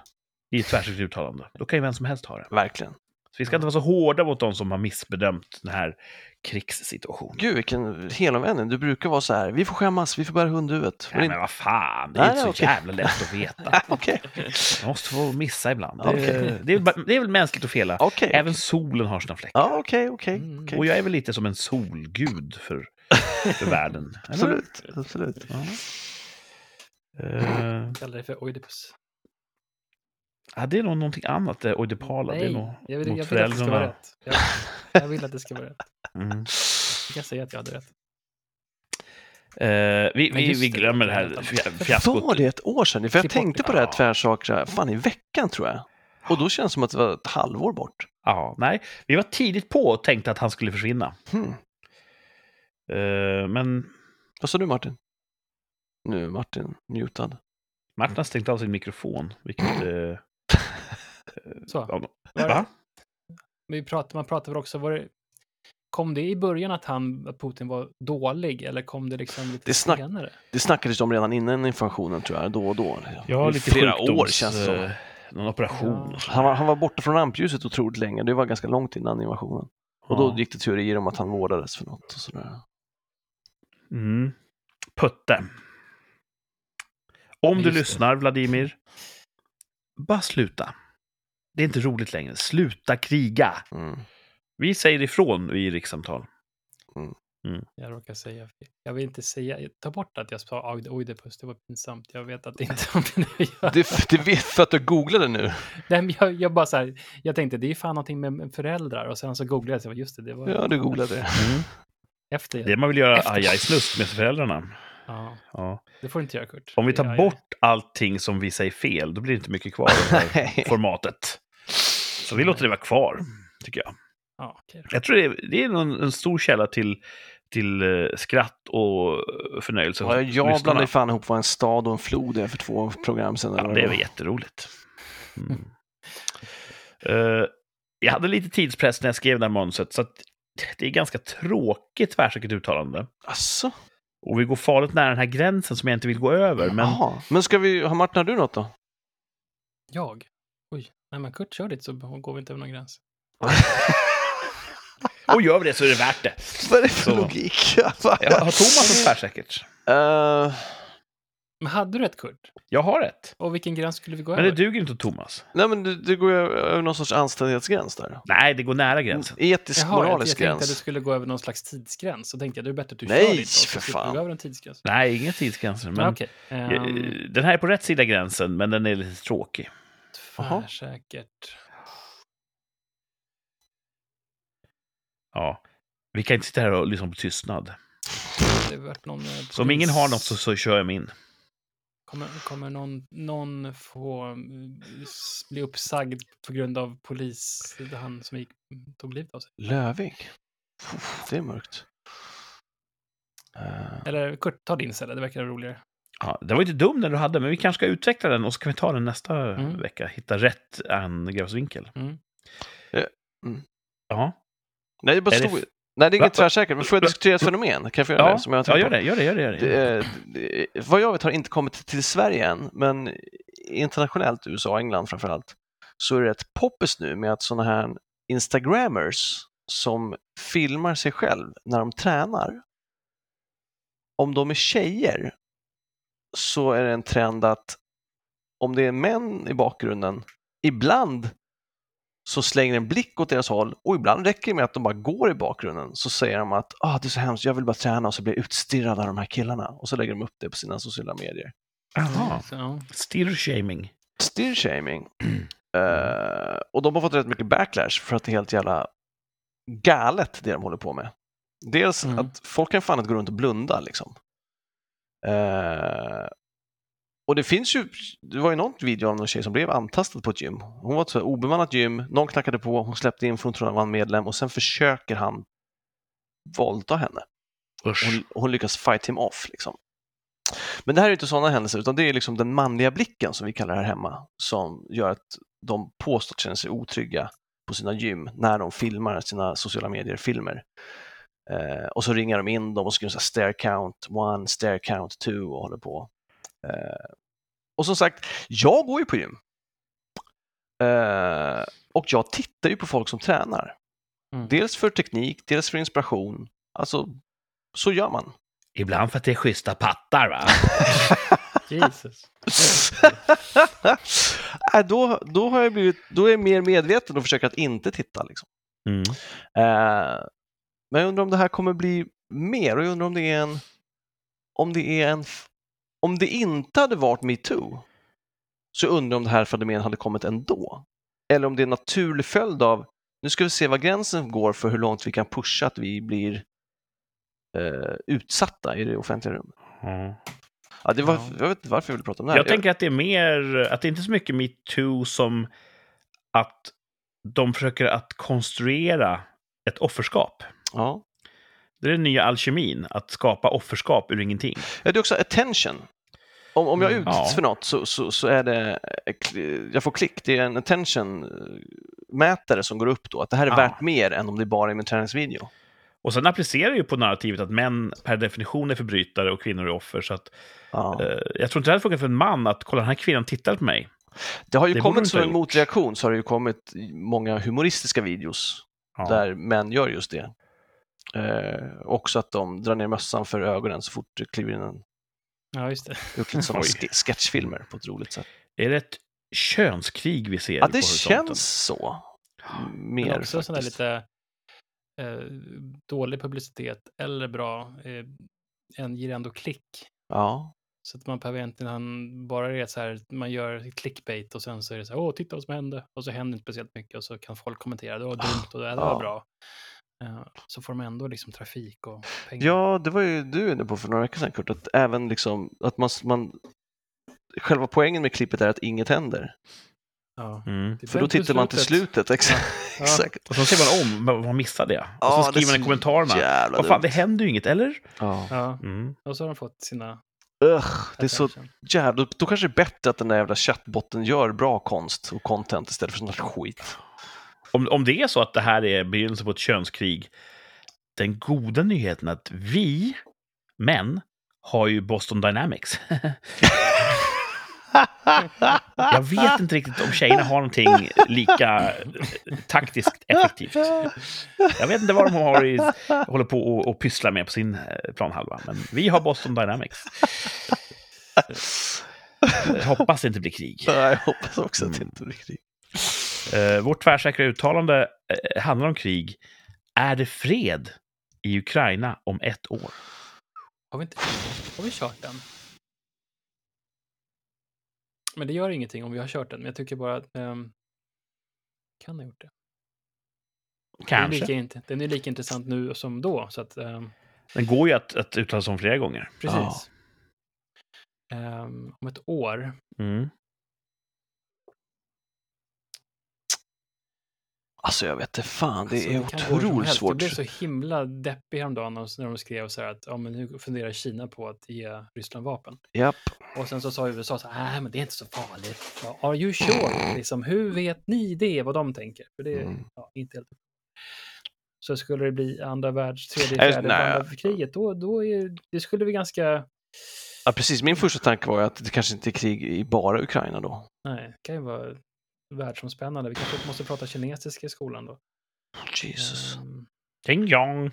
i ett tvärsäkert uttalande, då kan ju vem som helst ha det. Verkligen. Så vi ska inte vara så hårda mot de som har missbedömt den här krigssituationen. Gud, vilken helomvändning. Du brukar vara så här, vi får skämmas, vi får bära hundhuvudet. Nej, Men men vad fan, det är Nej, inte så okej. jävla lätt att veta. Okej, Man måste få missa ibland. Det, Okej. det, är, det är väl mänskligt att fela. okej. Även solen har sina fläckar. Ja, okej, okej. Mm. okej. Och jag är väl lite som en solgud för, för världen. Absolut, absolut. Ja. Eh, Kallar det för Oidipus. Ja, det är nog någonting annat, det Oidipala. Det är Nej, nog jag vill, mot jag vill att det ska vara rätt. Jag, jag vill att det ska vara rätt. Mm. Jag kan säga att jag hade rätt. Eh, vi, vi, vi glömmer det det här fiaskot. Var det ett år sedan? För jag tänkte på det här tvärsaker, fan i veckan tror jag. Och då känns det som att det var ett halvår bort. Ja, nej, vi var tidigt på och tänkte att han skulle försvinna. Hmm. Eh, men Vad sa du Martin? Nu är Martin mutad. Martin har stängt av sin mikrofon, vilket... Eh, Så. Var va? Vi pratar, man pratar väl också, var det, kom det i början att han, att Putin var dålig eller kom det liksom lite Det snack- senare? Det snackades om redan innan informationen tror jag, då och då. Ja, I lite flera sjukdoms, år känns det som. eh, Någon operation. Ja. Han var, han var borta från rampljuset otroligt länge, det var ganska långt innan invasionen. Och då gick det teorier om att han vårdades för något och sådär. Mm. Putte. Om du Just det. lyssnar, Vladimir, bara sluta. Det är inte roligt längre. Sluta kriga. Mm. Vi säger ifrån i rikssamtal. Jag råkar säga. Jag vill inte säga, ta bort att jag sa Oid- Oidipus, det var pinsamt. Jag vet att det inte om det nu gör. Vet för att du googlade nu. Nej, men jag, jag bara så här, jag tänkte det är fan någonting med föräldrar och sen så googlade jag, så just det, det var Ja, du googlade det. Mm. efter. Det man vill göra Efter. ajaj-snusk med föräldrarna. Ja, Ja. det får du inte göra Kurt. Om vi tar är- bort allting som vi säger fel, då blir det inte mycket kvar av det här formatet. Så vi låter det vara kvar, tycker jag. Ja, då. Jag tror det är, det är nog en, stor källa till, till eh, skratt och förnöjelse hos Ja, jag blandade fan ihop vad en stad och en flod är för två program sedan. Ja, det var. jätteroligt. Mm. Eh, jag hade lite tidspress när jag skrev det här manuset, så att det är ganska tråkigt tvärsäkert uttalande. Asså? Och vi går farligt nära den här gränsen som jag inte vill gå över. Men. Men ska vi, har Martin, har du något då? Jag? Oj, nej men Kurt kör dit så går vi inte över någon gräns. och gör vi det så är det värt det. Vad är det för Så. logik? Jag har Thomas som tvärsäkert. Eh, Men hade du ett Kurt? Jag har rätt. Och vilken gräns skulle vi gå Men det över? duger inte Thomas. nej, men det, det går över någon sorts anständighetsgräns där. Nej, det går nära gränsen. Etisk, Jaha, jag, jag moralisk tänkte att det gräns. skulle gå över någon slags tidsgräns. Så tänkte jag, det är bättre att du Nej, kör dit. då, så för fan. över en tidsgräns. Nej, inga tidsgränser. Men Men, Okej. eh, ehm, den här är på rätt sida gränsen, men den är lite tråkig. Tvärsäkert. Ja. Vi kan inte sitta här och lyssna på tystnad. Det har varit någon, Så om ingen har något så, så kör jag min. Kommer, kommer någon, någon få mm, bli uppsagd på grund av polis, han som gick, tog livet av sig? Lövig? Det är mörkt. Eller Kurt, ta din istället, det verkar roligare. Ja, det var inte dum den du hade, men vi kanske ska utveckla den och så kan vi ta den nästa Mm. vecka. Hitta rätt angreppsvinkel. Mm. mm. Ja, Nej, det är bara Är det stor... f- Nej, det är inget tvärsäkert, men får jag diskutera ett fenomen? Kan jag få göra ja, det? Som jag har ja tänkt gör på? det. Gör det, gör det, gör det. Det, det, vad jag vet har det inte kommit till Sverige än, men internationellt, USA och England framför allt, så är det ett poppis nu med att sådana här instagrammers som filmar sig själv när de tränar, om de är tjejer så är det en trend att om det är män i bakgrunden, ibland så slänger en blick åt deras håll och ibland räcker det med att de bara går i bakgrunden så säger de att ah, det är så hemskt, jag vill bara träna och så blir jag utstirrad av de här killarna och så lägger de upp det på sina sociala medier. Jaha. Så, ja. Still shaming. Stir-shaming. Eh, och de har fått rätt mycket backlash för att det är helt jävla galet det de håller på med. Dels Mm. att folk kan fan inte gå runt och blunda liksom. Eh, och det finns ju, det var ju någon video av någon tjej som blev antastad på ett gym. Hon var ett obemannat gym, någon knackade på, hon släppte in för hon trodde han var en medlem och sen försöker han våldta henne. Hon, hon lyckas fight him off. Liksom. Men det här är inte sådana händelser, utan det är liksom den manliga blicken som vi kallar det här hemma, som gör att de påstått känner sig otrygga på sina gym när de filmar sina sociala medier-filmer. Eh, och så ringer de in dem och skriver så här stair count one, stair count two och håller på. Eh, och som sagt, jag går ju på gym. Eh, och jag tittar ju på folk som tränar. Mm. Dels för teknik, dels för inspiration. Alltså, så gör man. Ibland för att det är schyssta pattar, va? Jesus. äh, då, då, har jag blivit, då är jag mer medveten och försöker att inte titta. Liksom. Mm. Eh, men jag undrar om det här kommer bli mer och jag undrar om det är en... Om det är en... Om det inte hade varit metoo så undrar jag om det här fenomenet hade kommit ändå. Eller om det är en naturlig följd av nu ska vi se var gränsen går för hur långt vi kan pusha att vi blir eh, utsatta i det offentliga rummet. Ja. Ja, det var, Ja. Jag vet inte varför jag vill prata om det här. Jag tänker att det är mer, att det inte är så mycket metoo som att de försöker att konstruera ett offerskap. Ja. Det är den nya alkemin, att skapa offerskap ur ingenting. Ja, det är också attention. Om, om jag Mm. utsätts Ja. för något så, så, så är det, eh, jag får klick, det är en attention-mätare som går upp då, att det här är Ja. värt mer än om det bara är min träningsvideo. Och sen applicerar ju på narrativet att män per definition är förbrytare och kvinnor är offer. Så att, Ja. eh, jag tror inte det hade funkat för en man att kolla den här kvinnan tittar på mig. Det har ju det kommit som en motreaktion så har det ju kommit många humoristiska videos Ja. där män gör just det. Eh, också att de drar ner mössan för ögonen så fort det kliver in en Ja, just det. gjort lite sådana sketchfilmer på ett roligt sätt. Är det ett könskrig vi ser Ja, det känns så. Mer Men också sån där lite eh, dålig publicitet eller bra, eh, en ger ändå klick. Ja. Så att man behöver egentligen han- bara det så här, man gör clickbait och sen så är det så här, åh, titta vad som hände. Och så händer inte speciellt mycket och så kan folk kommentera, det var dumt och det här var Ja. bra. Eh, så får de ändå liksom trafik och pengar. Ja, det var ju du inne på för några veckor sedan Kurt, att även liksom att man, man själva poängen med klippet är att inget händer. Ja. Mm. Det För då tittar man till slutet. Exakt. Ja. exakt. Och så ser man om, vad missade jag? Och Ja, så det skriver man i kommentarerna. Jävla Vad fan, det händer ju inget, eller? Ja. Ja, Mm. och så har de fått sina... Ugh, det är så jävla... Då, då kanske det är bättre att den där jävla chattbotten gör bra konst och content istället för sån här skit. Om, om det är så att det här är begynnelsen på ett könskrig, den goda nyheten att vi, män, har ju Boston Dynamics. Jag vet inte riktigt om tjejerna har någonting lika eh, taktiskt effektivt. Jag vet inte vad de har i, håller på och, och pysslar med på sin eh, planhalva, men vi har Boston Dynamics. Jag hoppas det inte blir krig. Nej, jag hoppas också att det inte blir krig. Eh, vårt tvärsäkra uttalande eh, handlar om krig. Är det fred i Ukraina om ett år? Har vi inte... Har vi kört den? Men det gör ingenting om vi har kört den, men jag tycker bara att... ehm, kan ha gjort det. Den är, Kanske. lika, den är lika intressant nu som då, så att... ehm, Den går ju att, att uttala sig om flera gånger. precis. Ehm, om ett år. Mm. Alltså jag vet inte fan, det Alltså, är som otroligt svårt. Jag blev så himla deppig häromdagen när de skrev så här att ja, men nu funderar Kina på att ge Ryssland vapen. Japp. Och sen så sa USA så här, nej men det är inte så farligt. Ja, Are you sure? Liksom, hur vet ni det, vad de tänker? För det är Mm. ja, inte helt... Så skulle det bli andra världs, tredje, fjärde nej. världskriget, då, då är det skulle vi ganska... Ja, precis. Min första tanke var ju att det kanske inte är krig i bara Ukraina då. Nej, det kan ju vara världsomspännande. Vi kanske måste prata kinesiska i skolan då. Jesus. Ehm, Ding jong.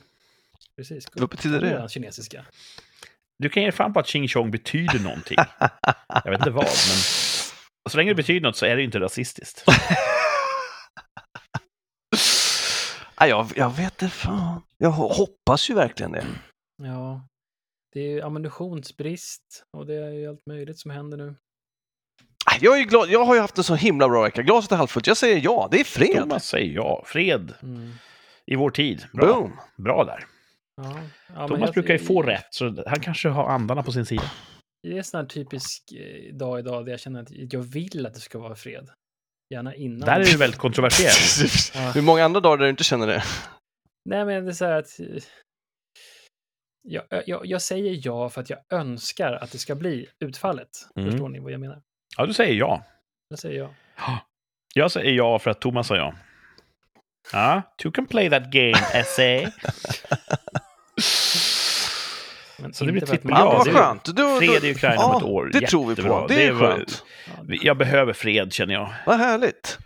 precis. Vad betyder det? Kinesiska. Du kan ge fan på att ching chong betyder någonting. Jag vet inte vad, men så länge det betyder något så är det ju inte rasistiskt. Nej, jag, jag vet inte fan. Jag hoppas ju verkligen det. Ja, det är ju ammunitionsbrist och det är ju allt möjligt som händer nu. Jag, är ju glad. jag har ju haft en så himla bra vecka. Glaset är halvfullt. Jag säger ja, det är fred. Thomas säger ja. Fred Mm. i vår tid. Bra, Boom. Bra där. Ja. Ja, Thomas jag- brukar ju få rätt, så han kanske har andarna på sin sida. Det är en sån här typisk eh, dag idag där jag känner att jag vill att det ska vara fred. Gärna innan. Där är du väldigt kontroversiell. Ja. Hur många andra dagar där du inte känner det? Nej, men det är så här att... eh, Jag, jag, jag säger ja för att jag önskar att det ska bli utfallet. Mm. Förstår ni vad jag menar? Ja, du säger ja. Jag säger ja. Jag säger ja för att Thomas sa ja. Ja, you can play that game, essay. Men Så det blir trippel Ja, vad det- skönt. Då, Fred i Ukraina ja, om ett år. Det tror vi på. Det är skönt. Ja, Jag behöver fred, känner jag. Vad härligt.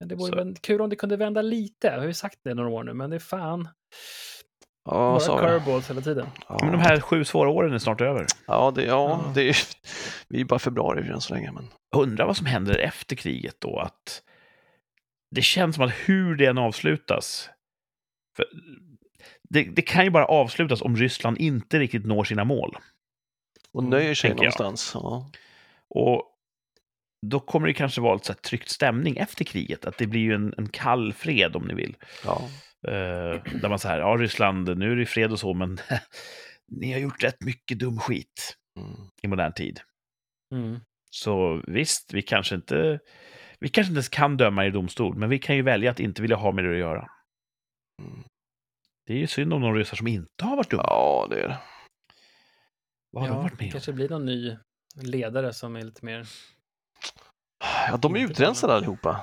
men det vore kul om det kunde vända lite. Jag har ju sagt det några år nu, men det är fan Ja, bara curveballs hela tiden. Ja. Men de här sju svåra åren är snart över. Ja, det, ja, Ja. det är, vi är bara februari än så länge. Men... Undrar vad som händer efter kriget då. Att det känns som att hur det än avslutas. För det, det kan ju bara avslutas om Ryssland inte riktigt når sina mål. Och nöjer sig någonstans. Ja. Och då kommer det kanske vara så här tryckt stämning efter kriget. Att det blir ju en, en kall fred om ni vill. Ja. Eh, där man säger, ja Ryssland, nu är det fred och så, men ni har gjort rätt mycket dum skit Mm. i modern tid. Mm. Så visst, vi kanske inte vi kanske inte ens kan döma i domstol, men vi kan ju välja att inte vilja ha med det att göra. Mm. Det är ju synd om de ryssar som inte har varit dumma. ja, det är det. Vad har de Ja, varit det med om? kanske blir någon ny ledare som är lite mer... Ja, de är utrensade allihopa.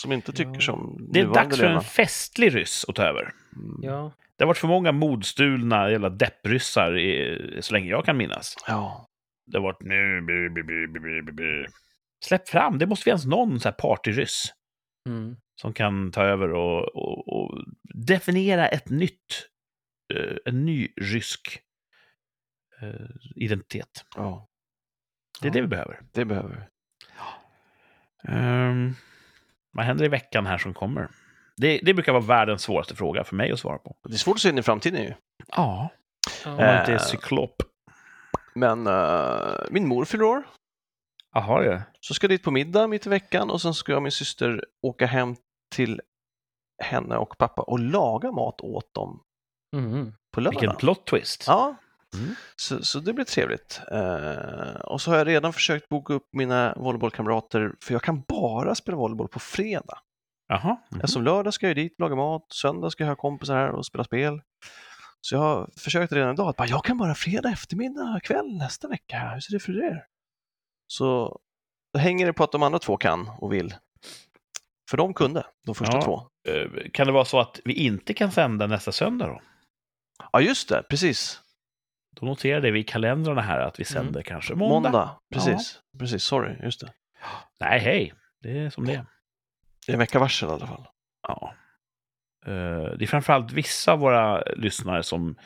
Som inte tycker Ja. som Det är dags för en festlig ryss att ta över. Mm. Ja, Det har varit för många modstulna jävla deppryssar i, så länge jag kan minnas. Ja. Det har varit nu... Släpp fram, det måste finnas någon så här partyryss mm. som kan ta över och, och, och definiera ett nytt, eh, en ny rysk eh, identitet. ja, Det är Ja. det vi behöver. det behöver vi. Ehm, vad händer i veckan här som kommer? Det, det brukar vara världens svåraste fråga för mig att svara på. Det är svårt att se in i framtiden ju. Ja, om man inte är Eh. cyklop. Men eh, min mor fyller år. Jaha, ja. Så ska jag dit på middag mitt i veckan och sen ska jag och min syster åka hem till henne och pappa och laga mat åt dem Mm. på lördag. Vilken plot twist. Ja, Mm. så, så det blir trevligt. Eh, och så har jag redan försökt boka upp mina volleybollkamrater för jag kan bara spela volleyboll på fredag. Jaha. mhm. Eftersom lördag ska jag dit, laga mat, söndag ska jag ha kompisar här och spela spel. Så jag har försökt redan idag att bara, jag kan bara fredag eftermiddag, kväll nästa vecka. Hur ser det för er? Så då hänger det på att de andra två kan och vill. För de kunde, de första Ja. två. Eh, Kan det vara så att vi inte kan sända nästa söndag då? Ja, just det, precis. Då noterade vi i kalendrarna här att vi Mm. sänder kanske måndag. Måndag, precis. Precis, sorry, just det. Nej, hej. Det är som det är. Det är en vecka varsel i alla fall. Ja. Eh, Det är framförallt vissa av våra lyssnare som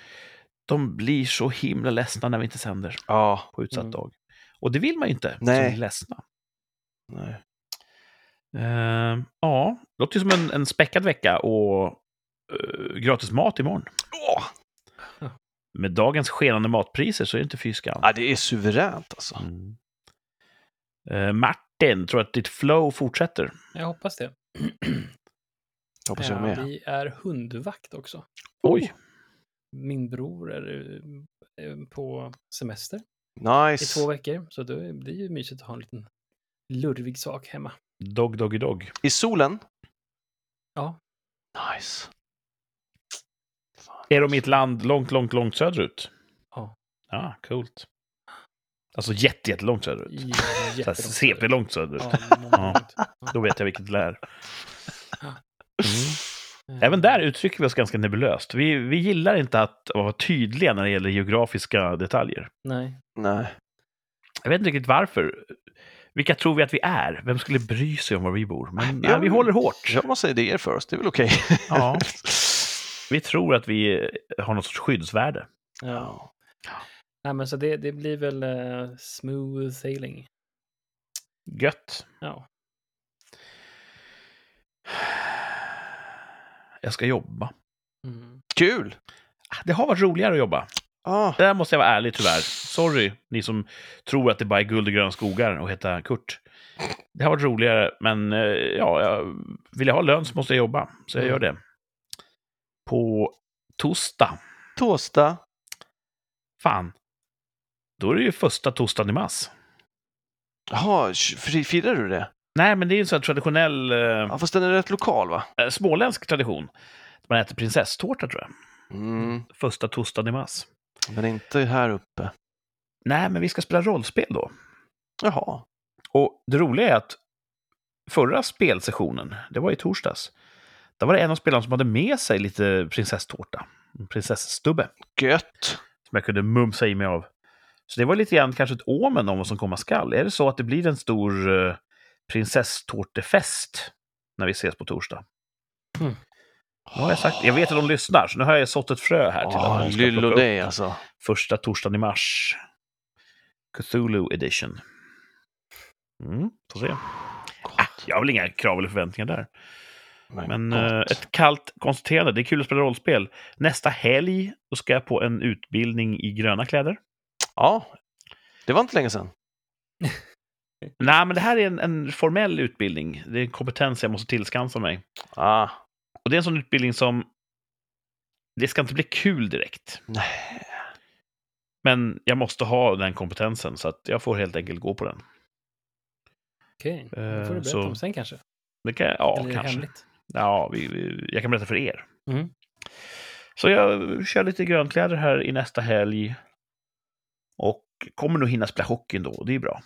de blir så himla ledsna när vi inte sänder Ja, på utsatt Mm. dag. Och det vill man ju inte. Nej. Som ledsna. nej. Eh, ja, det låter ju som en, en späckad vecka och eh, gratis mat imorgon. Åh! Med dagens skenande matpriser så är det inte fy skam. Ja, det är suveränt alltså. Mm. Eh, Martin, tror att ditt flow fortsätter? Jag hoppas det. Hoppas jag Ja, med. vi är hundvakt också. Oj. Min bror är eh, på semester i Nice. två veckor, så det är ju mysigt att ha en liten lurvig sak hemma. Dog, doggy, dog. I solen? Ja. Nice. Är de i ett land långt, långt, långt söderut? Ja. Ja, coolt. Alltså jätte, jättelångt söderut. Jättelångt. CP-långt söderut. Ja, Ja. Då vet jag vilket det är. Ja. Mm. Även där uttrycker vi oss ganska nebulöst. Vi, vi gillar inte att vara tydliga när det gäller geografiska detaljer. Nej. Nej. Jag vet inte riktigt varför. Vilka tror vi att vi är? Vem skulle bry sig om var vi bor? Men Ja, nej, vi håller hårt. Jag måste säga idéer först, det är väl okej. Ja. Vi tror att vi har något sorts skyddsvärde. Ja. Nej, men så det, det blir väl eh, smooth sailing. Gött. Ja. Jag ska jobba. Mm. Kul! Det har varit roligare att jobba. Ah, Där måste jag vara ärlig tyvärr. Sorry, ni som tror att det bara är guld och gröna skogar och heta Kurt. Det har varit roligare, men eh, ja, jag, vill jag ha lön så måste jag jobba. Så jag Mm. gör det. På torsdag, tosta. fan, då är det ju första torsdagen i mars. Jaha, fi- firar du det? Nej, men det är ju en sån här traditionell eh, Ja, fast den är rätt lokal va? eh, småländsk tradition. Man äter prinsesstårta, tror jag. Mm, Första torsdagen i mars. men inte här uppe. Nej, men vi ska spela rollspel då. Jaha. Och det roliga är att förra spelsessionen, det var i torsdags, där var det en av spelarna som hade med sig lite prinsesstårta. En prinsessstubbe. Gött! Som jag kunde mumsa i mig av. Så det var lite grann kanske ett omen om vad som komma skall. Är det så att det blir en stor uh, prinsesstårtefest när vi ses på torsdag? Mm. Nu har jag sagt, jag vet att de lyssnar, så nu har jag sått ett frö här till Ja, att de ska dig alltså. första torsdagen i mars. Cthulhu edition. Mm, får se. Gott. Jag har väl inga krav eller förväntningar där. Men gott. eh, ett kallt konstaterande, det är kul att spela rollspel. Nästa helg då ska jag på en utbildning i gröna kläder. Ja, det var inte länge sedan. Nej, men det här är en, en formell utbildning. Det är en kompetens jag måste tillskansa mig. Ah, Och det är en sån utbildning som... Det ska inte bli kul direkt. nej. Men jag måste ha den kompetensen, så att jag får helt enkelt gå på den. Okej, det får Eh, du berätta så- om sen kanske. Det kan, ja, Eller kanske. hemligt? Ja, vi, vi, jag kan berätta för er. Mm. Så jag kör lite grönkläder här i nästa helg. Och kommer nog hinna spela hockey ändå, och det är bra.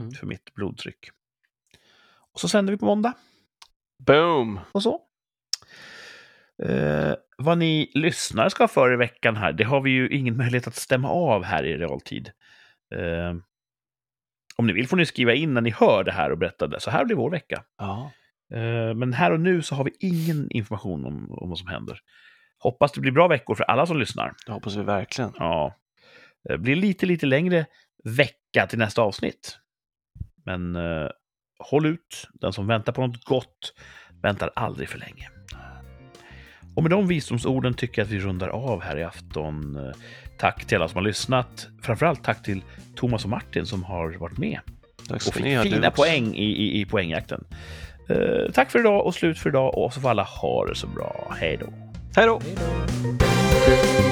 Mm. För mitt blodtryck. Och så sänder vi på måndag. Boom! och så. Eh, vad ni lyssnare ska ha för i veckan här, det har vi ju ingen möjlighet att stämma av här i realtid. Eh, om ni vill får ni skriva in när ni hör det här och berätta det. Så här blir vår vecka. Ja. Eh, men här och nu så har vi ingen information om, om vad som händer. Hoppas det blir bra veckor för alla som lyssnar. Det hoppas vi verkligen. Ja. Det blir lite, lite längre vecka till nästa avsnitt. Men eh, håll ut. Den som väntar på något gott väntar aldrig för länge. Och med de visdomsorden tycker jag att vi rundar av här i afton. Eh, Tack till alla som har lyssnat. Framförallt tack till Thomas och Martin som har varit med Tack och ska fick ni ha. du fina poäng i, i, i poängjakten. Eh, tack för idag och slut för idag och så får alla ha det så bra. Hej då! Hej då! Hej då!